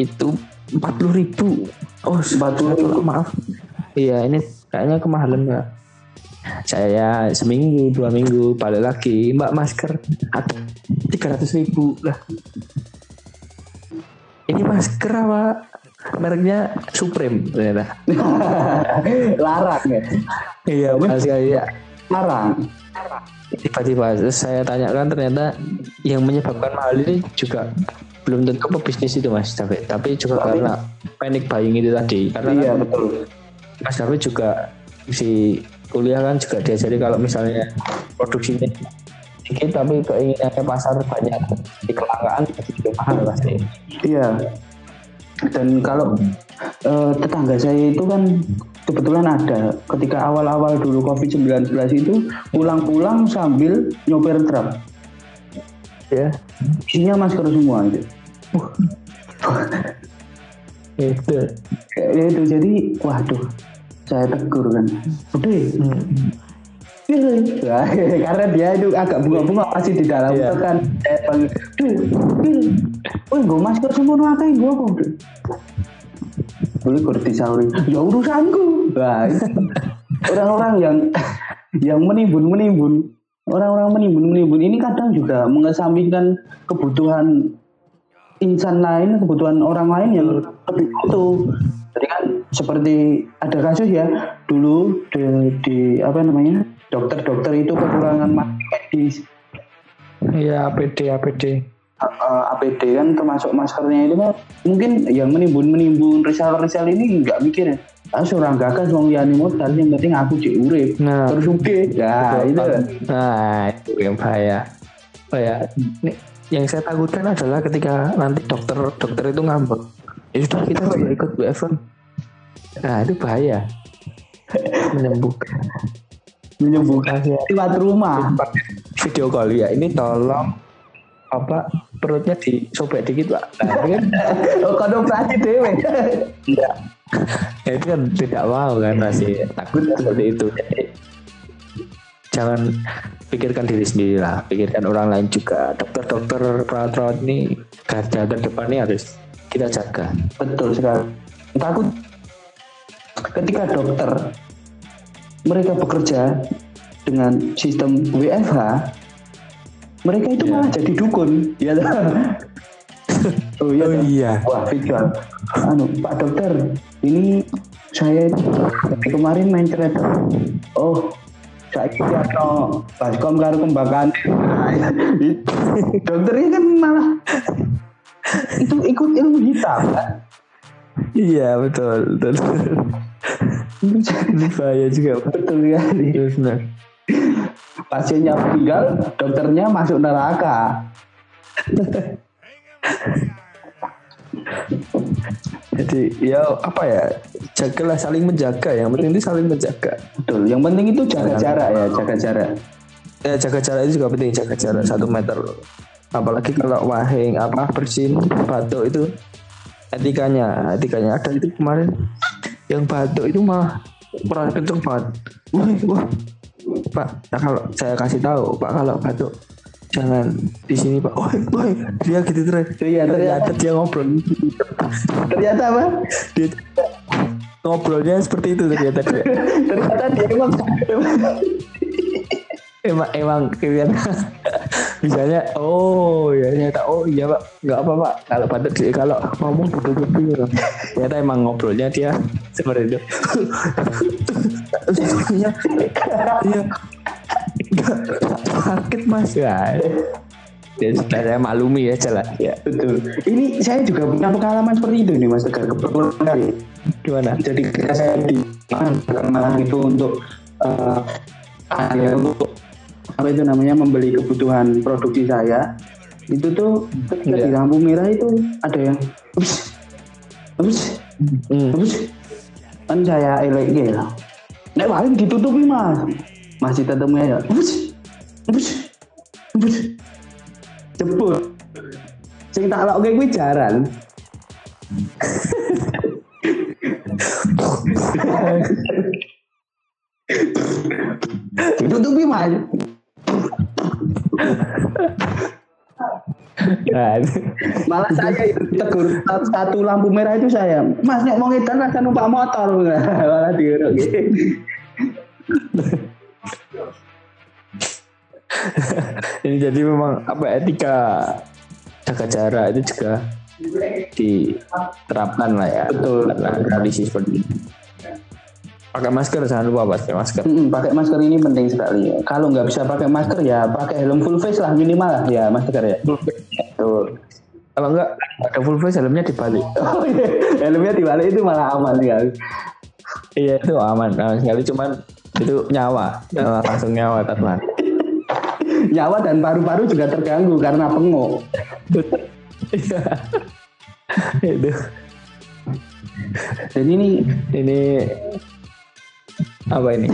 [SPEAKER 3] itu 40 ribu. Oh
[SPEAKER 2] 40.000.
[SPEAKER 3] maaf. Iya ini kayaknya kemahalan mbak. Saya seminggu dua minggu balik lagi mbak masker ada tiga ratus ribu lah ini masker apa mereknya Supreme ternyata
[SPEAKER 2] Larang ya?
[SPEAKER 3] iya mas ya
[SPEAKER 2] Larang.
[SPEAKER 3] tiba-tiba terus saya tanyakan ternyata yang menyebabkan mahal ini juga belum tentu pebisnis itu mas David tapi juga karena panic buying itu tadi karena
[SPEAKER 2] Iya
[SPEAKER 3] kan
[SPEAKER 2] betul.
[SPEAKER 3] Mas David juga si kuliah kan juga diajari kalau misalnya produksinya sedikit tapi keinginannya pasar banyak di kelangkaan jadi mahal pasti
[SPEAKER 2] Iya. Dan kalau eh, tetangga saya itu kan kebetulan ada. Ketika awal-awal dulu COVID-19 itu pulang-pulang sambil nyopir truk.
[SPEAKER 3] ya
[SPEAKER 2] Isinya masker semua gitu.
[SPEAKER 3] itu
[SPEAKER 2] Ya, itu jadi waduh saya tegur kan. Udah Wah, karena dia itu agak bunga-bunga masih di dalam
[SPEAKER 3] Iya.
[SPEAKER 2] truk kan. Dil, woi gue masker semua akeh gue kok? Dil." boleh gue disauri ya urusanku. Itu orang-orang yang yang menimbun menimbun orang-orang menimbun menimbun ini kadang juga mengesampingkan kebutuhan insan lain, kebutuhan orang lain yang lebih butuh. Jadi kan seperti ada kasus ya dulu di, di apa namanya dokter-dokter itu kekurangan masker medis.
[SPEAKER 3] ya APD APD
[SPEAKER 2] eh, APD kan termasuk maskernya itu kan mungkin yang menimbun menimbun reseller-reseller ini nggak mikir ya ah seorang gagal wong yani modal yang penting aku cek urip
[SPEAKER 3] Nah.
[SPEAKER 2] terus oke ya itu
[SPEAKER 3] Nah, itu yang bahaya. Bahaya. Ini, yang saya takutkan adalah ketika nanti dokter dokter itu ngambek. Ya sudah kita nggak ikut BFM. Nah, itu bahaya. Menyembuhkan.
[SPEAKER 2] Menyembuhkan
[SPEAKER 3] Kasih
[SPEAKER 2] lewat rumah
[SPEAKER 3] video call ya. Ini tolong apa perutnya disobek dikit pak. Nah, kan
[SPEAKER 2] oh operasi dewe
[SPEAKER 3] Iya. Ya, itu kan tidak mau kan masih takut seperti itu. Jadi, jangan pikirkan diri sendiri lah, pikirkan orang lain juga. Dokter-dokter perawat-perawat ini garda terdepan ini harus kita jaga.
[SPEAKER 2] betul sekali takut ketika dokter mereka bekerja dengan sistem WFH mereka itu malah jadi dukun ya oh iya toh?
[SPEAKER 3] iya.
[SPEAKER 2] wah Fikal anu Pak Dokter ini saya kemarin main kereta oh saya kira no baskom karo kembangan dokternya kan malah itu ikut ilmu hitam kan
[SPEAKER 3] Iya betul betul. Ini bahaya juga
[SPEAKER 2] betul sekali.
[SPEAKER 3] Terus benar.
[SPEAKER 2] pasiennya meninggal dokternya masuk neraka.
[SPEAKER 3] Jadi ya apa ya? Jagalah saling menjaga. Yang penting itu saling menjaga.
[SPEAKER 2] betul. Yang penting itu jaga jarak ya jaga jarak.
[SPEAKER 3] Ya jaga jarak itu juga penting jaga jarak satu meter. Apalagi kalau wahing apa bersin batuk itu etikanya. Etikanya ada itu kemarin yang batuk itu malah kurang kenceng banget. Wah wah. Pak nah, kalau saya kasih tahu pak kalau batuk jangan di sini pak. Wah wah. Dia gitu terus.
[SPEAKER 2] Iya, ternyata.
[SPEAKER 3] ternyata dia ngobrol.
[SPEAKER 2] Ternyata apa?
[SPEAKER 3] Dia ngobrolnya seperti itu ternyata dia
[SPEAKER 2] ternyata dia emang
[SPEAKER 3] emang emang kelihatan misalnya oh ya ternyata oh iya pak. Nggak apa pak. Kalau di kalau ngomong betul betul ternyata emang ngobrolnya dia seperti itu iya. Iya. Nggak, sakit mas. Ya ya sudah saya maklumi ya jalan ya
[SPEAKER 2] betul. Ini saya juga punya pengalaman seperti itu nih mas Tegar kebetulan
[SPEAKER 3] gimana?
[SPEAKER 2] Jadi ketika saya di Malang itu untuk ya, untuk apa itu namanya membeli kebutuhan produksi saya itu tuh ketika
[SPEAKER 3] Iya.
[SPEAKER 2] di lampu merah itu ada yang ups ups
[SPEAKER 3] hmm.
[SPEAKER 2] ups saya elek gitu nek paling ditutupi mas. Masih tetep ya ups ups ups jebul. Sing tak lokke kuwi jaran. Ditutupi mas
[SPEAKER 3] nah,
[SPEAKER 2] malah saya itu tegur satu lampu merah itu saya mas nek mau ngedan rasa numpak motor. Malah diuruk gitu.
[SPEAKER 3] Ini jadi memang apa etika jaga jarak itu juga diterapkan lah ya.
[SPEAKER 2] Betul.
[SPEAKER 3] karena kondisi seperti ini pakai masker jangan lupa pakai masker.
[SPEAKER 2] Mm-mm, pakai masker ini penting sekali. Kalau nggak bisa pakai masker ya pakai helm full face lah minimal lah ya mas Tegar ya Betul.
[SPEAKER 3] kalau enggak ada full face helmnya dibalik.
[SPEAKER 2] Oh iya helmnya dibalik itu malah aman ya.
[SPEAKER 3] Iya itu aman. Aman sekali cuman itu nyawa. Nyawa langsung nyawa terbang
[SPEAKER 2] nyawa dan paru-paru juga terganggu karena pengok
[SPEAKER 3] itu.
[SPEAKER 2] Jadi ini
[SPEAKER 3] ini apa ini?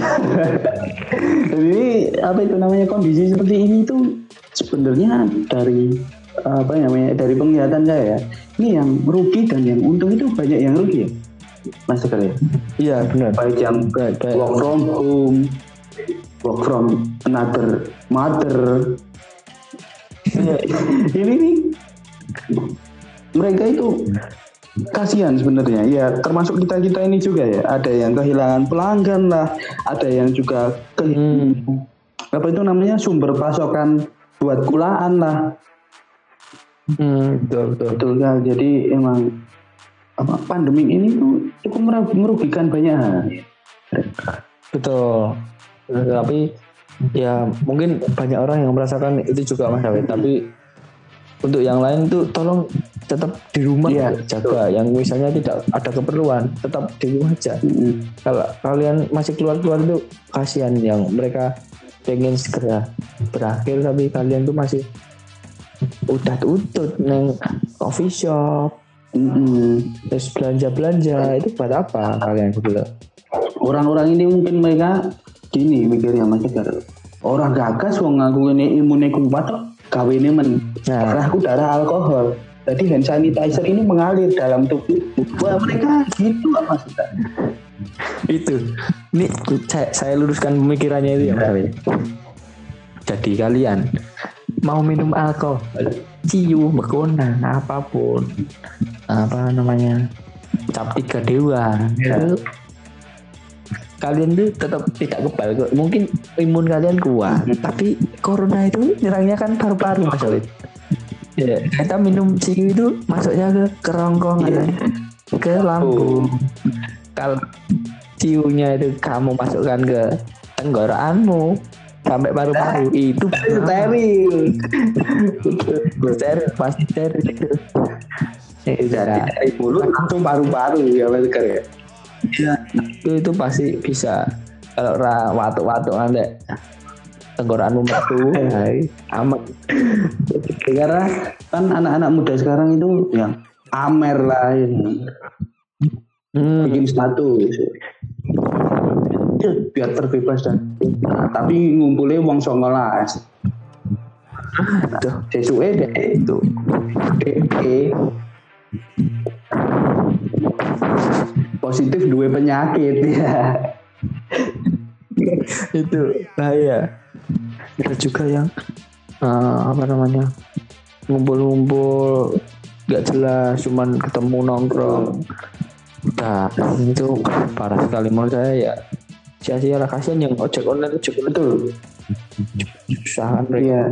[SPEAKER 2] Jadi apa itu namanya kondisi seperti ini tuh sebenarnya dari apa namanya dari penglihatan saya ya. Ini yang rugi dan yang untung itu banyak yang rugi ya mas Tegar ya?
[SPEAKER 3] Iya benar.
[SPEAKER 2] Baik yang
[SPEAKER 3] baik baik.
[SPEAKER 2] work from home work from another mother. Ini nih mereka itu kasihan sebenarnya. Ya termasuk kita kita ini juga ya. Ada yang kehilangan pelanggan lah. Ada yang juga kehilangan
[SPEAKER 3] hmm.
[SPEAKER 2] apa itu namanya? Sumber pasokan buat kulaan lah.
[SPEAKER 3] Hmm, betul betul.
[SPEAKER 2] Betul kan jadi emang apa pandemi ini tuh cukup meru- merugikan banyak hal.
[SPEAKER 3] Betul. Tapi ya mungkin banyak orang yang merasakan itu juga Mas David. Tapi untuk yang lain tuh tolong tetap di rumah.
[SPEAKER 2] Iya,
[SPEAKER 3] jaga yang misalnya tidak ada keperluan tetap di rumah aja.
[SPEAKER 2] Mm-mm.
[SPEAKER 3] kalau kalian masih keluar-keluar tuh kasihan yang mereka pengen segera berakhir. Tapi kalian tuh masih udah tutut neng coffee shop.
[SPEAKER 2] Mm-mm.
[SPEAKER 3] terus belanja-belanja itu buat apa kalian gitu
[SPEAKER 2] orang-orang ini mungkin mereka gini mikirnya mas Tegar orang gagas wong ngaku ini imunnya kuat kok gawe ini men
[SPEAKER 3] Nah.
[SPEAKER 2] darahku darah alkohol. Jadi hand sanitizer ini mengalir dalam tubuh. Wah mereka gitu apa mas
[SPEAKER 3] itu. Ini saya, saya luruskan pemikirannya itu ya Mas. Awi. jadi kalian mau minum alkohol ciu bekona apa pun. Apa namanya? Cap tiga dewa. Itu kalian tuh tetap tidak kebal kok. mungkin imun kalian kuat tapi corona itu nyerangnya kan paru-paru mas Awit ya kita minum ciu itu masuknya ke kerongkongan ke lambung kalau ciunya itu kamu masukkan ke tenggorokanmu sampai paru-paru itu
[SPEAKER 2] steril.
[SPEAKER 3] Steril pasti steril. Itu
[SPEAKER 2] dari mulut langsung paru-paru ya mas ya
[SPEAKER 3] itu itu pasti bisa kalau ra watuk-watuk anda tenggorokanmu metu aman.
[SPEAKER 2] Karena kan anak-anak muda sekarang itu yang amer lah ini.
[SPEAKER 3] Hmm.
[SPEAKER 2] bikin status Ya, biar terbebas dan nah, tapi ngumpulnya uang songolas.
[SPEAKER 3] Aduh,
[SPEAKER 2] sesuai deh. Itu. DP positif dua penyakit. Ya.
[SPEAKER 3] Itu bahaya. Ada juga yang eh, apa namanya? Ngumpul-ngumpul nggak jelas cuman ketemu nongkrong. Nah itu parah sekali menurut saya ya. Sia-sia lah kasihan yang ojek online ojek online tuh susah kan mereka
[SPEAKER 2] Iya.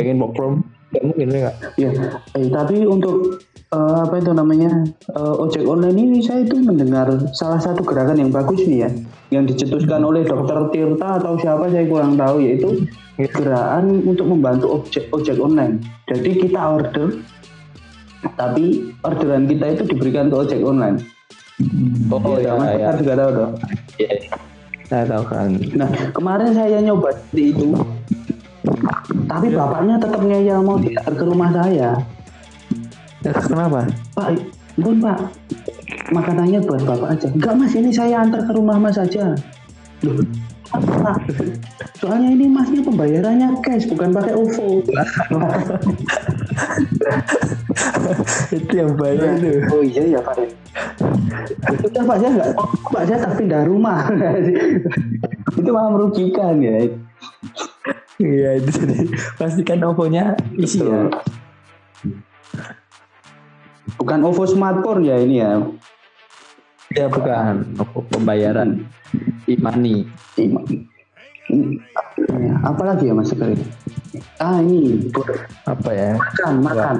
[SPEAKER 3] Pengen work from mungkin mereka
[SPEAKER 2] ya eh, tapi untuk eh, apa itu namanya? Eh, ojek online ini saya itu mendengar salah satu gerakan yang bagus nih ya yang dicetuskan oleh dokter Tirta atau siapa saya kurang tahu yaitu gerakan untuk membantu ojek ojek online. Jadi kita order tapi orderan kita itu diberikan ke ojek online.
[SPEAKER 3] Oh
[SPEAKER 2] Iya,
[SPEAKER 3] ya ya
[SPEAKER 2] Tegar juga tahu dong.
[SPEAKER 3] Iya. saya tahu kan.
[SPEAKER 2] Nah kemarin saya nyoba seperti itu tapi bapaknya tetap ngeyel mau diantar ke rumah saya.
[SPEAKER 3] Ya, kenapa
[SPEAKER 2] Pak, bun pak, makanannya buat bapak aja. Enggak mas, ini saya antar ke rumah mas aja. Loh, apa? Soalnya ini masnya pembayarannya cash, bukan pakai OVO.
[SPEAKER 3] itu yang bahaya itu
[SPEAKER 2] oh iya ya pak. Udah pak, saya enggak, pak saya tak pindah rumah. itu malah merugikan ya.
[SPEAKER 3] iya itu tadi pastikan OVO-nya isi ya
[SPEAKER 2] Bukan OVO smartphone ya ini ya.
[SPEAKER 3] ya bukan. OVO pembayaran. E-money.
[SPEAKER 2] Iya. Ini- Ya, apalagi ya mas Tegar ini? Ah ini.
[SPEAKER 3] Apa ya?
[SPEAKER 2] Makan makan.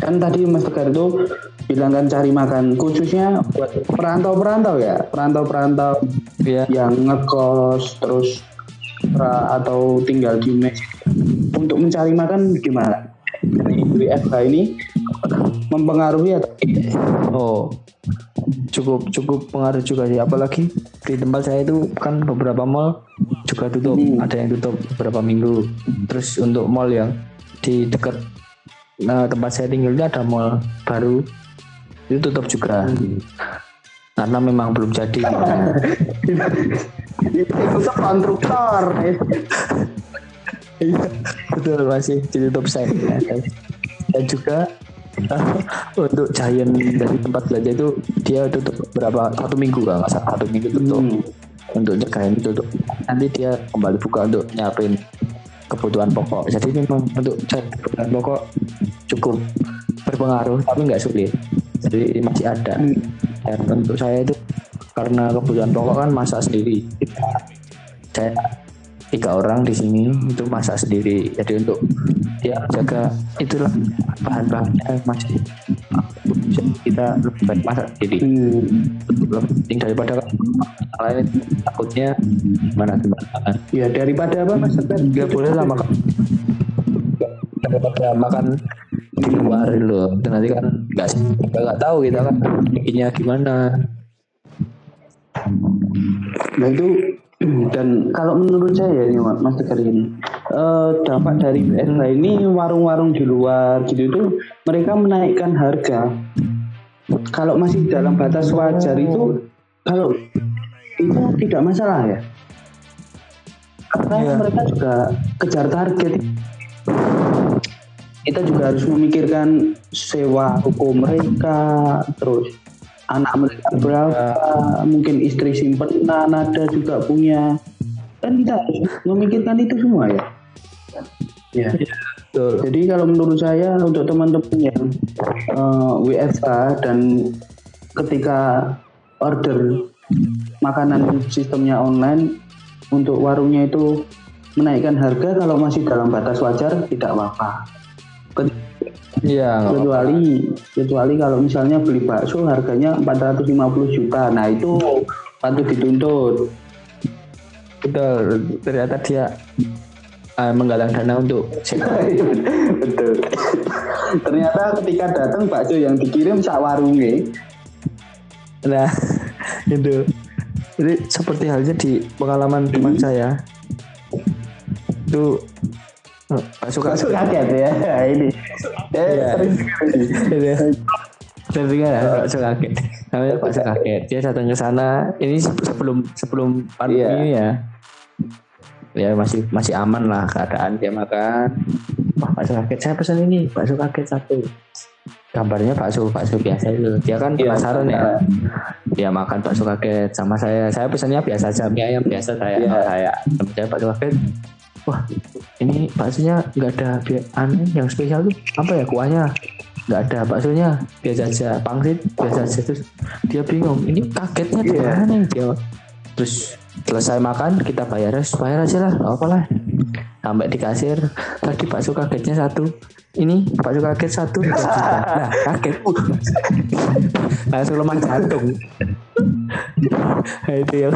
[SPEAKER 2] Kan tadi Mas Tegar itu bilang kan cari makan khususnya buat perantau-perantau ya. Perantau-perantau
[SPEAKER 3] ya
[SPEAKER 2] yang ngekos terus atau tinggal di mes. Untuk mencari makan gimana? Dari WFH ini mempengaruhi atau tidak?
[SPEAKER 3] oh cukup cukup pengaruh juga sih. Apalagi di tempat saya itu kan beberapa mall juga tutup.
[SPEAKER 2] Hmm.
[SPEAKER 3] ada yang tutup beberapa minggu. Terus untuk mall yang di dekat nah, tempat saya tinggal itu ada mall baru. Itu tutup juga. Karena memang belum jadi.
[SPEAKER 2] Itu konstruktor.
[SPEAKER 3] Iya, betul masih ditutup saya. Dan juga untuk Giant dari tempat belanja itu dia tutup berapa satu minggu kan satu minggu tutup.
[SPEAKER 2] Hmm.
[SPEAKER 3] untuk cegahin tutup. Nanti dia kembali buka untuk nyiapin kebutuhan pokok. Jadi memang untuk kebutuhan pokok cukup berpengaruh tapi nggak sulit. Jadi masih ada. Dan untuk saya itu karena kebutuhan pokok kan masak sendiri. Saya tiga orang di sini itu masak sendiri. Jadi untuk ya jaga itulah bahan-bahannya masih kita lebih baik masak sendiri.
[SPEAKER 2] Hmm.
[SPEAKER 3] lebih penting daripada lain takutnya gimana gimana?
[SPEAKER 2] Ya daripada apa Mas?
[SPEAKER 3] Nggak boleh lah makan. Daripada makan di luar loh. Itu nanti kan nggak nggak nggak tahu kita kan bikinnya gimana.
[SPEAKER 2] Nah itu dan kalau menurut saya ini Mas Tegar ini eh, dampak dari WFH ini warung-warung di luar gitu itu mereka menaikkan harga. Kalau masih dalam batas wajar itu kalau itu tidak masalah ya. Karena
[SPEAKER 3] Iya.
[SPEAKER 2] mereka juga kejar target. Kita juga harus memikirkan sewa ruko mereka, terus anak mereka berapa, mungkin istri simpenan ada juga punya. Kan kita harus memikirkan itu semua ya. Ya.
[SPEAKER 3] betul
[SPEAKER 2] Jadi kalau menurut saya untuk teman-teman yang eh, WFH dan ketika order makanan sistemnya online untuk warungnya itu menaikkan harga kalau masih dalam batas wajar tidak apa-apa.
[SPEAKER 3] Iya.
[SPEAKER 2] Kecuali kecuali kalau misalnya beli bakso harganya 450 juta. Nah, itu patut dituntut.
[SPEAKER 3] betul ternyata dia eh, menggalang dana untuk sewa
[SPEAKER 2] Betul. Ternyata ketika datang bakso yang dikirim sak warungnya
[SPEAKER 3] Nah, itu. Jadi seperti halnya di pengalaman teman saya. Itu Pak Suka
[SPEAKER 2] Masuk kaget ya ini. Eh,
[SPEAKER 3] Iya.
[SPEAKER 2] sering sekali.
[SPEAKER 3] Sering ya, Pak Suka kaget. Namanya Pak Suka kaget. Dia datang ke sana. Ini se- sebelum sebelum pandemi
[SPEAKER 2] Iya.
[SPEAKER 3] ini ya. Ya masih masih aman lah keadaan dia makan. Wah Pak Suka kaget. Saya pesan ini bakso kaget satu. Gambarnya bakso bakso biasa itu. Dia kan
[SPEAKER 2] Iya.
[SPEAKER 3] penasaran ya. Dia makan bakso kaget sama saya. Saya pesannya biasa aja mie ayam biasa saya.
[SPEAKER 2] Iya.
[SPEAKER 3] Saya saya bakso kaget. Wah ini baksonya nggak ada aneh yang spesial tuh apa ya kuahnya? Nggak ada baksonya biasa aja pangsit biasa aja. Terus dia bingung ini kagetnya di
[SPEAKER 2] Iya.
[SPEAKER 3] mana dia terus selesai makan kita bayar bayar aja lah nggak apa lah. Sampai di kasir tadi bakso kagetnya satu ini bakso kaget satu nah kaget langsung lemah jantung nah, itu yang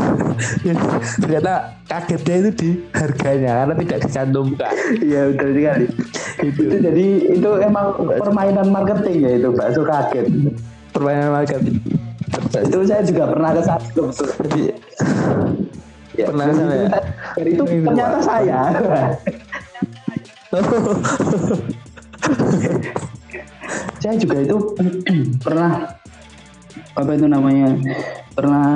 [SPEAKER 3] ternyata kagetnya itu di harganya karena tidak dicantumkan
[SPEAKER 2] Iya betul sekali. itu. jadi itu emang permainan marketing ya itu bakso kaget.
[SPEAKER 3] permainan market
[SPEAKER 2] Itu saya juga pernah ke sana betul.
[SPEAKER 3] jadi
[SPEAKER 2] Ya,
[SPEAKER 3] Pernah ke sana
[SPEAKER 2] itu,
[SPEAKER 3] ya?
[SPEAKER 2] itu ternyata saya. saya juga itu pernah apa itu namanya pernah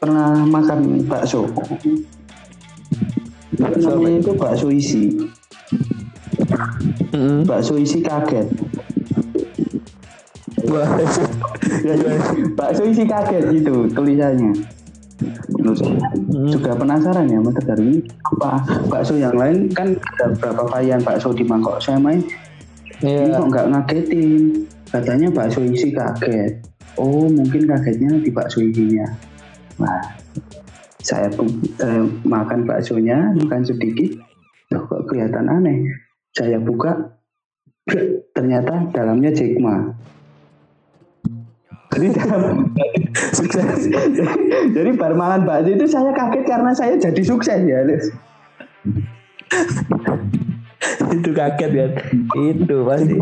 [SPEAKER 2] pernah makan bakso. Namanya itu bakso isi.
[SPEAKER 3] Mm-mm.
[SPEAKER 2] bakso isi kaget. Bakso isi kaget itu tulisannya Terus, juga penasaran ya mas Tegar ini apa? Bakso yang lain kan ada berapa varian bakso di Mangkok saya main. Ini
[SPEAKER 3] Iya.
[SPEAKER 2] kok nggak ngagetin? Katanya bakso isi kaget. Oh mungkin kagetnya di bakso isinya nah saya saya makan baksonya makan sedikit. Loh kok kelihatan aneh? Saya buka ternyata dalamnya Jack Jadi dalam sukses jadi bar mangan bakso itu saya kaget karena saya jadi sukses ya
[SPEAKER 3] itu kaget kan itu pasti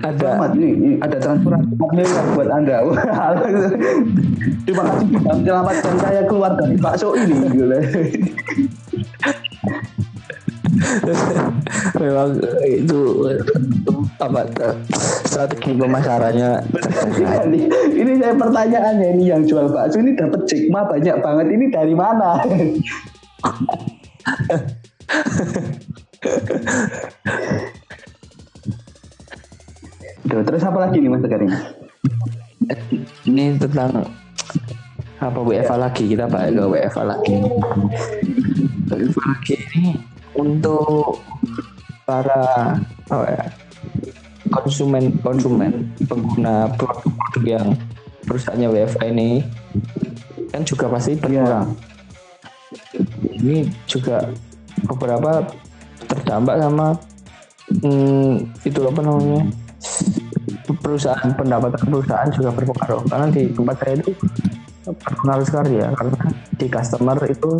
[SPEAKER 3] ada
[SPEAKER 2] Selamat nih, ini ada transfer miliar buat anda. Terima kasih sudah menyelamatkan saya keluar dari bakso ini. Gitu.
[SPEAKER 3] memang itu apa strategi pemasarannya
[SPEAKER 2] ini, ini saya pertanyaannya ini yang jual bakso ini dapat jekma banyak banget ini dari mana? Duh, terus apa lagi nih Mas Tegar ini?
[SPEAKER 3] ini tentang apa WFA lagi kita balik ke WFA lagi WFA lagi ini untuk para apa ya, konsumen konsumen pengguna produk-produk yang perusahaannya WFA ini kan juga pasti berkurang. Ini juga beberapa terdampak sama hmm, itu apa namanya perusahaan pendapatan perusahaan juga berpengaruh. Karena di tempat saya itu berpengaruh sekali ya karena di customer itu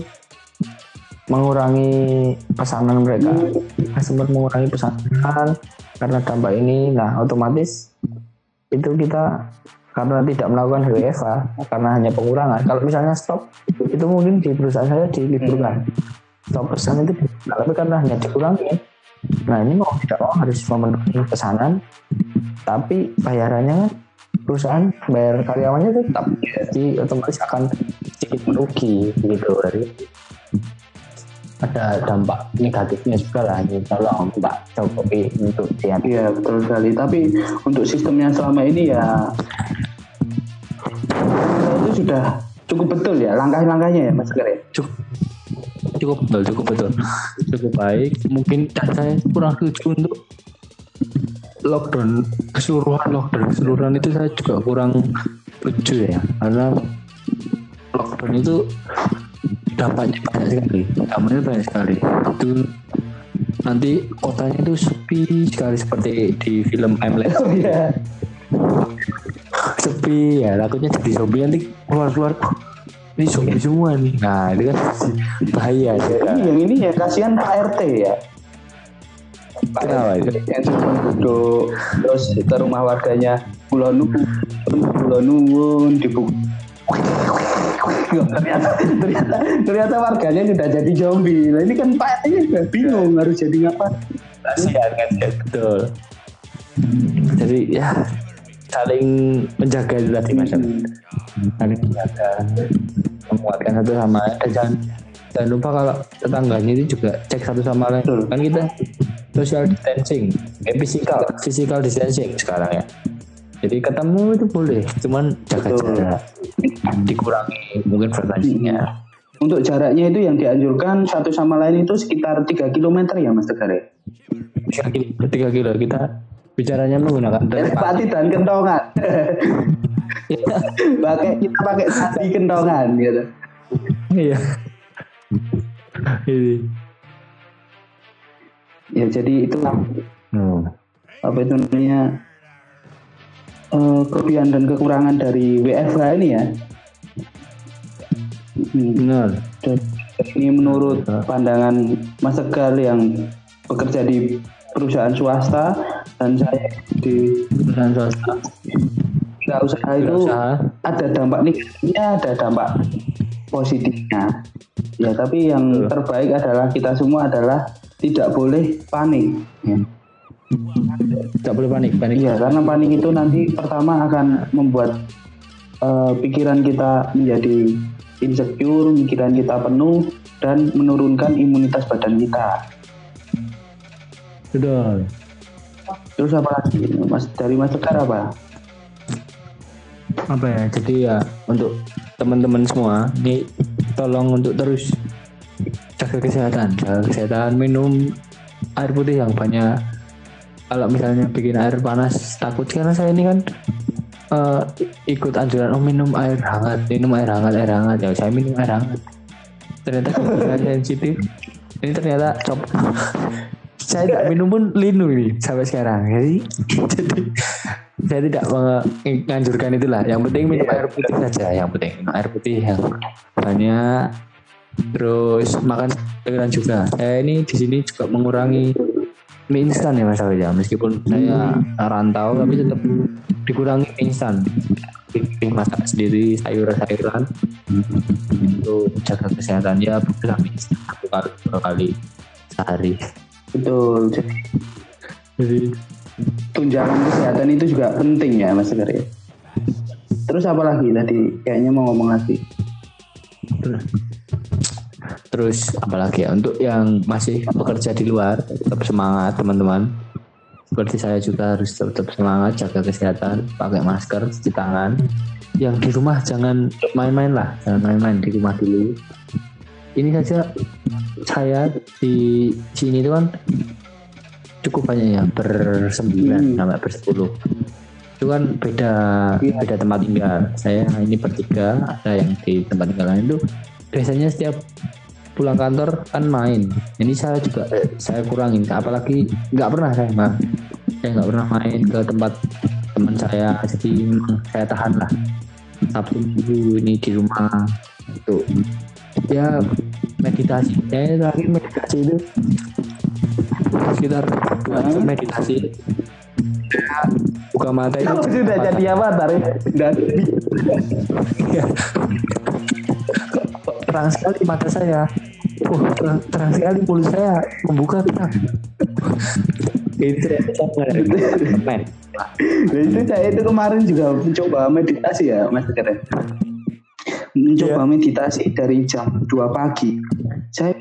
[SPEAKER 3] mengurangi pesanan mereka. Customer mengurangi pesanan karena dampak ini. Nah otomatis itu kita karena tidak melakukan WFA karena hanya pengurangan. Kalau misalnya stop itu mungkin di perusahaan saya diliburkan stop pesan itu tapi karena hanya dikurangi. Nah ini mau tidak mau harus memenuhi pesanan tapi bayarannya kan perusahaan bayar karyawannya tetap. Jadi otomatis akan sedikit merugi gitu. Dari ada dampak negatifnya juga lah. Ini tolong Pak Jokowi untuk diambil
[SPEAKER 2] Iya betul sekali. Tapi untuk sistemnya selama ini ya itu sudah cukup betul ya langkah-langkahnya ya Mas ya.
[SPEAKER 3] cukup cukup betul cukup betul. Cukup baik. Mungkin saya kurang setuju untuk lockdown keseluruhan lockdown keseluruhan itu saya juga kurang setuju ya. Karena lockdown itu dampaknya banyak sekali. Dampaknya banyak sekali. Itu nanti kotanya itu sepi sekali seperti di film Hamlet.
[SPEAKER 2] Oh iya.
[SPEAKER 3] sepi ya. Takutnya jadi zombie nanti keluar keluar ini zombie semua nih. Nah itu kan bahaya.
[SPEAKER 2] Ya, ini yang ini ya kasihan Pak RT ya. Pak
[SPEAKER 3] Kenapa itu?
[SPEAKER 2] yang cuma duduk terus ke rumah warganya pulau nuwun pulau nuwun dibuka ternyata ternyata ternyata warganya tidak jadi zombie. Nah ini kan Pak -nya juga bingung harus jadi ngapa
[SPEAKER 3] kasihan kan ya. Betul. Jadi ya saling menjaga itu tadi mas. Saling menjaga menguatkan satu sama lain. Dan jangan jangan lupa kalau tetangganya itu juga cek satu sama lain. Kan kita social distancing eh, physical physical distancing sekarang ya jadi ketemu itu boleh cuman jaga
[SPEAKER 2] Betul.
[SPEAKER 3] jarak. Dikurangi mungkin frekuensinya.
[SPEAKER 2] Untuk jaraknya itu yang dianjurkan satu sama lain itu sekitar 3 km ya Mas Tegar ya?
[SPEAKER 3] Tiga kilo tiga kilo. Kita bicaranya menggunakan
[SPEAKER 2] telepati dan kentongan. Pakai kita pakai tadi kentongan gitu.
[SPEAKER 3] Iya. Ini.
[SPEAKER 2] Ya jadi itulah
[SPEAKER 3] Hmm.
[SPEAKER 2] apa itu namanya eh, kelebihan dan kekurangan dari WFH ini ya? Hmm,
[SPEAKER 3] benar.
[SPEAKER 2] Dan ini menurut pandangan Mas Tegar yang bekerja di perusahaan swasta dan saya di
[SPEAKER 3] perusahaan swasta.
[SPEAKER 2] Usaha usaha itu
[SPEAKER 3] usaha.
[SPEAKER 2] ada dampak negatifnya ada dampak positifnya. Ya tapi yang terbaik adalah kita semua adalah tidak boleh panik ya.
[SPEAKER 3] Tidak boleh panik panik
[SPEAKER 2] Iya, karena panik itu nanti pertama akan membuat eh, pikiran kita menjadi insecure, pikiran kita penuh dan menurunkan imunitas badan kita.
[SPEAKER 3] betul
[SPEAKER 2] Terus apa lagi? Mas dari Mas Tegar apa?
[SPEAKER 3] apa ya jadi ya untuk teman-teman semua ini tolong untuk terus jaga kesehatan jaga kesehatan minum air putih yang banyak kalau misalnya bikin air panas takut karena saya ini kan eh, ikut anjuran oh minum air hangat minum air hangat air hangat. Ya saya minum air hangat. Ternyata kebetulan sensitif ini ternyata cop. Saya tidak minum pun linu ini sampai sekarang. Jadi jadi saya tidak menganjurkan itulah. Yang penting minum air putih saja yang penting. Minum air putih yang banyak terus makan sayuran juga. Saya ini di sini juga mengurangi mie instan ya mas Awil ya meskipun saya rantau tapi tetap dikurangi mie instan bikin masak sendiri sayuran-sayuran untuk jaga kesehatan ya bukan mie instan satu kali dua kali sehari
[SPEAKER 2] Betul. Jadi
[SPEAKER 3] jadi
[SPEAKER 2] tunjangan kesehatan itu juga penting ya Mas Tegar ya. Terus apa lagi tadi? Kayaknya mau ngomong lagi.
[SPEAKER 3] Terus apalagi ya untuk yang masih bekerja di luar tetap semangat teman-teman. Seperti saya juga harus tetap semangat jaga kesehatan, pakai masker, cuci tangan. Yang di rumah jangan main-main lah, jangan main-main di rumah dulu. Ini saja saya di sini itu kan cukup banyak ya bersembilan
[SPEAKER 2] Hmm.
[SPEAKER 3] sampai bersepuluh. Itu kan beda beda tempat tinggal. Saya ini bertiga, ada yang di tempat tinggal lain itu biasanya setiap pulang kantor kan main. Ini saya juga eh, saya kurangin. Apalagi nggak pernah saya mah saya nggak pernah main ke tempat teman saya. Jadi saya tahan lah. Sabtu minggu ini di rumah. Itu. Ya meditasi. Saya terakhir meditasi itu. Sekitar dua jam meditasi. Saya buka mata itu.
[SPEAKER 2] Sudah jadi avatar ya? Dan.
[SPEAKER 3] terang sekali mata saya Wah, terang, terang sekali mulut saya membuka terang itu
[SPEAKER 2] Nah, itu saya itu kemarin juga mencoba meditasi ya Mas Keren. Mencoba
[SPEAKER 3] Iya.
[SPEAKER 2] meditasi dari jam 2 pagi. Saya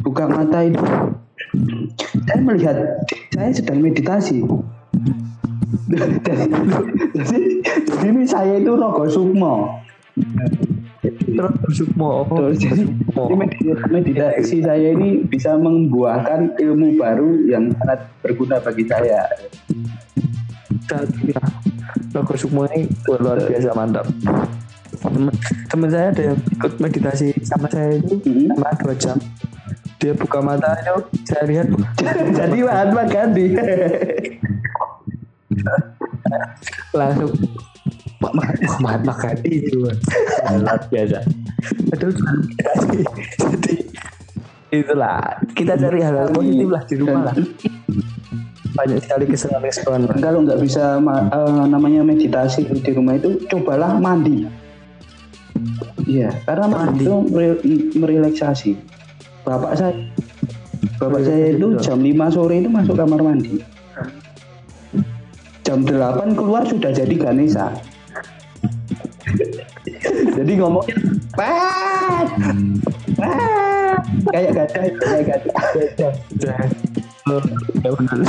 [SPEAKER 2] buka mata itu saya melihat saya sedang meditasi. jadi, jadi, jadi ini saya itu Rogo Sukmo.
[SPEAKER 3] Terus sukmo
[SPEAKER 2] meditasi, saya ini bisa membuahkan ilmu baru yang sangat berguna bagi saya.
[SPEAKER 3] ya. Logo Sukmo ini luar biasa mantap temen, temen saya ada yang ikut meditasi sama saya itu
[SPEAKER 2] Hmm.
[SPEAKER 3] selama dua jam dia buka mata itu saya lihat
[SPEAKER 2] jadi Mahatma Gandhi.
[SPEAKER 3] langsung Mahatma Gandhi itu luar biasa. Aduh jadi itulah. Kita cari hal-hal positif lah di rumah lah. Banyak sekali kesenangan-kesenangan
[SPEAKER 2] Dan kalau nggak bisa eh, namanya meditasi di rumah itu cobalah mandi. Iya. Karena mandi itu mere- merelaksasi. Bapak saya bapak saya itu jam 5 sore itu masuk kamar mandi. Jam 8 keluar sudah jadi Ganesha jadi ngomongnya Pat Pat kayak gajah kayak gajah
[SPEAKER 3] Oh, ya benar.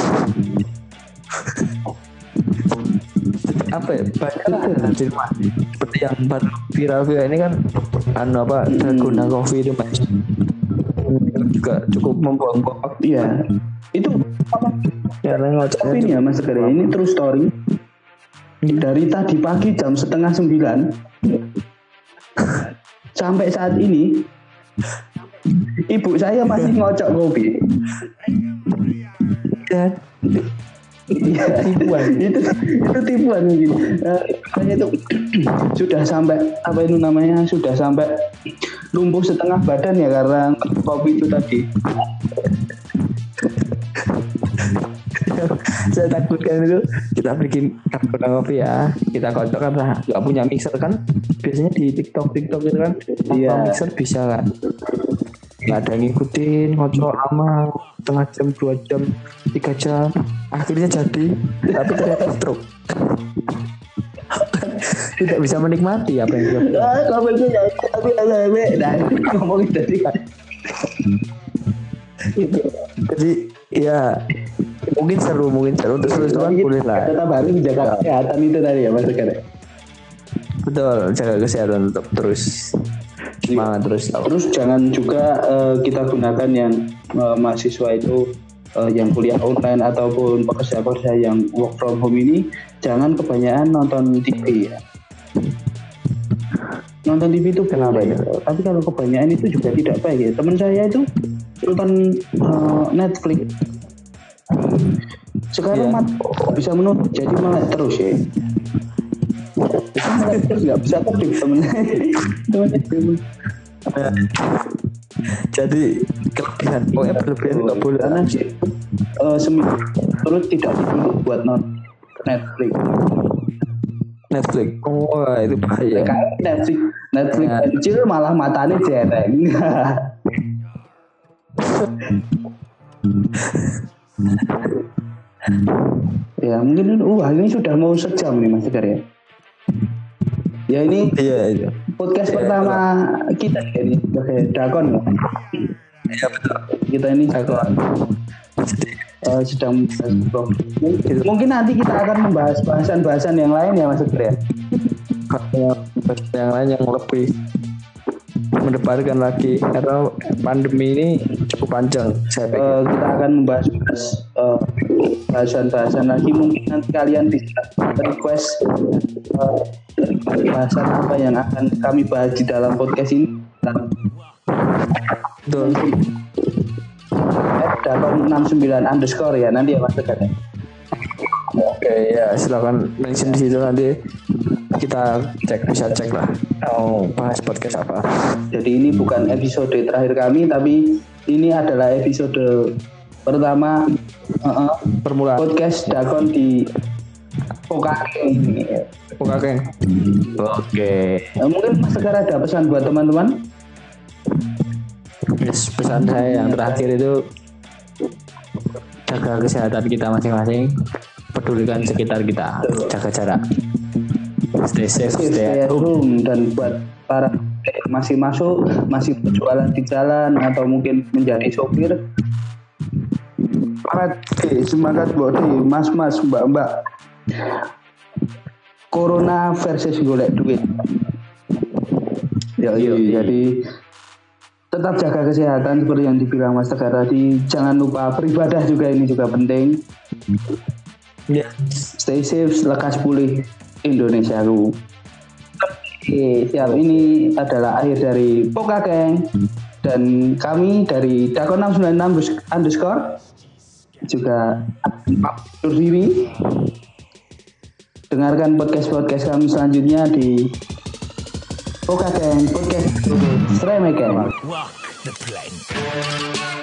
[SPEAKER 3] apa ya? Banyak lah rumah. Seperti yang baru viral viral ini kan anu apa Dalgona Coffee itu mas juga cukup membuang-buang waktu.
[SPEAKER 2] Iya. Itu apa? Ini ya Mas Tegar, ini true story. Dari tadi pagi jam setengah sembilan sampai saat ini ibu saya masih ngocok kopi.
[SPEAKER 3] ya,
[SPEAKER 2] Iya,
[SPEAKER 3] Tipuan.
[SPEAKER 2] itu itu tipuan mungkin. Eh, Makanya itu sudah sampai apa itu namanya sudah sampai lumpuh setengah badan ya karena kopi itu tadi.
[SPEAKER 3] saya takutkan itu kita bikin Dalgona Coffee ya. Kita kocok kan lah. Nggak punya mixer kan? Biasanya di TikTok TikTok itu kan?
[SPEAKER 2] Iya.
[SPEAKER 3] mixer bisa kan? Nggak ada yang ngikutin ngocok lama setengah jam dua jam tiga jam. Akhirnya jadi tapi ternyata stroke. Tidak bisa menikmati apa yang dia
[SPEAKER 2] Ah, kopi itu ya, tapi nah, ngomongin tadi.
[SPEAKER 3] jadi ya mungkin seru mungkin seru untuk seru-seruan boleh lah
[SPEAKER 2] Tetap harus menjaga kesehatan itu tadi ya Mas Tegar.
[SPEAKER 3] betul jaga kesehatan tetap terus semangat terus
[SPEAKER 2] Terus jangan juga eh, kita gunakan yang eh, mahasiswa itu eh, yang kuliah online ataupun pekerja-pekerja yang work from home ini jangan kebanyakan nonton TV ya. Nonton TV itu
[SPEAKER 3] Kenapa itu?
[SPEAKER 2] tapi kalau kebanyakan itu juga tidak baik ya. Teman saya itu nonton eh, Netflix. Sekarang
[SPEAKER 3] Iya.
[SPEAKER 2] mat bisa menonton jadi malah terus ya. Nggak bisa terus temen.
[SPEAKER 3] Jadi kelebihan pokoknya berlebihan nggak boleh
[SPEAKER 2] karena uh, seminggu terus tidak dituntut buat nonton Netflix.
[SPEAKER 3] Netflix oh itu bahaya
[SPEAKER 2] Netflix, Netflix
[SPEAKER 3] Nah.
[SPEAKER 2] kecil malah matanya jereng. ya mungkin wah ini sudah mau sejam nih Mas Tegar ya. Ya ini
[SPEAKER 3] iya iya
[SPEAKER 2] podcast
[SPEAKER 3] Ya,
[SPEAKER 2] pertama kita ya ini sebagai Dakon. ya.
[SPEAKER 3] iya betul
[SPEAKER 2] Kita ini
[SPEAKER 3] Dakon.
[SPEAKER 2] eh, sedang mungkin, mungkin nanti kita akan membahas bahasan-bahasan yang lain ya Mas Tegar ya.
[SPEAKER 3] kalau yang lain yang lebih mendebarkan lagi karena pandemi ini cukup panjang saya pikir.
[SPEAKER 2] Eh, kita akan membahas eh, bahasan-bahasan lagi. Mungkin nanti kalian bisa request eh, bahasan apa yang akan kami bahas di dalam podcast ini.
[SPEAKER 3] Betul.
[SPEAKER 2] F869 underscore ya nanti ya mas Tegar ya.
[SPEAKER 3] Oke ya silakan mention di situ nanti kita cek bisa cek lah mau bahas podcast apa
[SPEAKER 2] jadi ini bukan episode terakhir kami tapi ini adalah episode pertama uh-uh,
[SPEAKER 3] Permulaan.
[SPEAKER 2] podcast Dakon di Pokake.
[SPEAKER 3] Pokake. Oke.
[SPEAKER 2] Eh, mungkin Mas ada pesan buat teman-teman?
[SPEAKER 3] Yes, pesan saya yang terakhir itu jaga kesehatan kita masing-masing, pedulikan sekitar kita, jaga jarak. Stay safe,
[SPEAKER 2] Stay
[SPEAKER 3] stay
[SPEAKER 2] at
[SPEAKER 3] home.
[SPEAKER 2] dan buat para masih masuk, masih berjualan di jalan atau mungkin menjadi sopir. Semangat, eh, semangat body, mas-mas, mbak-mbak. Corona versus golek duit. Ya, iya, jadi tetap jaga kesehatan seperti yang dibilang Mas Tegar tadi. Jangan lupa beribadah juga ini juga penting.
[SPEAKER 3] Ya.
[SPEAKER 2] Stay safe, lekas pulih Indonesiaku. Oke, siap. Ini adalah akhir dari Poka Geng. Dan kami dari Dakon 696 underscore juga undur diri. Dengarkan podcast-podcast kami selanjutnya di Poka Geng Podcast Seremeken.
[SPEAKER 1] Walk the plank.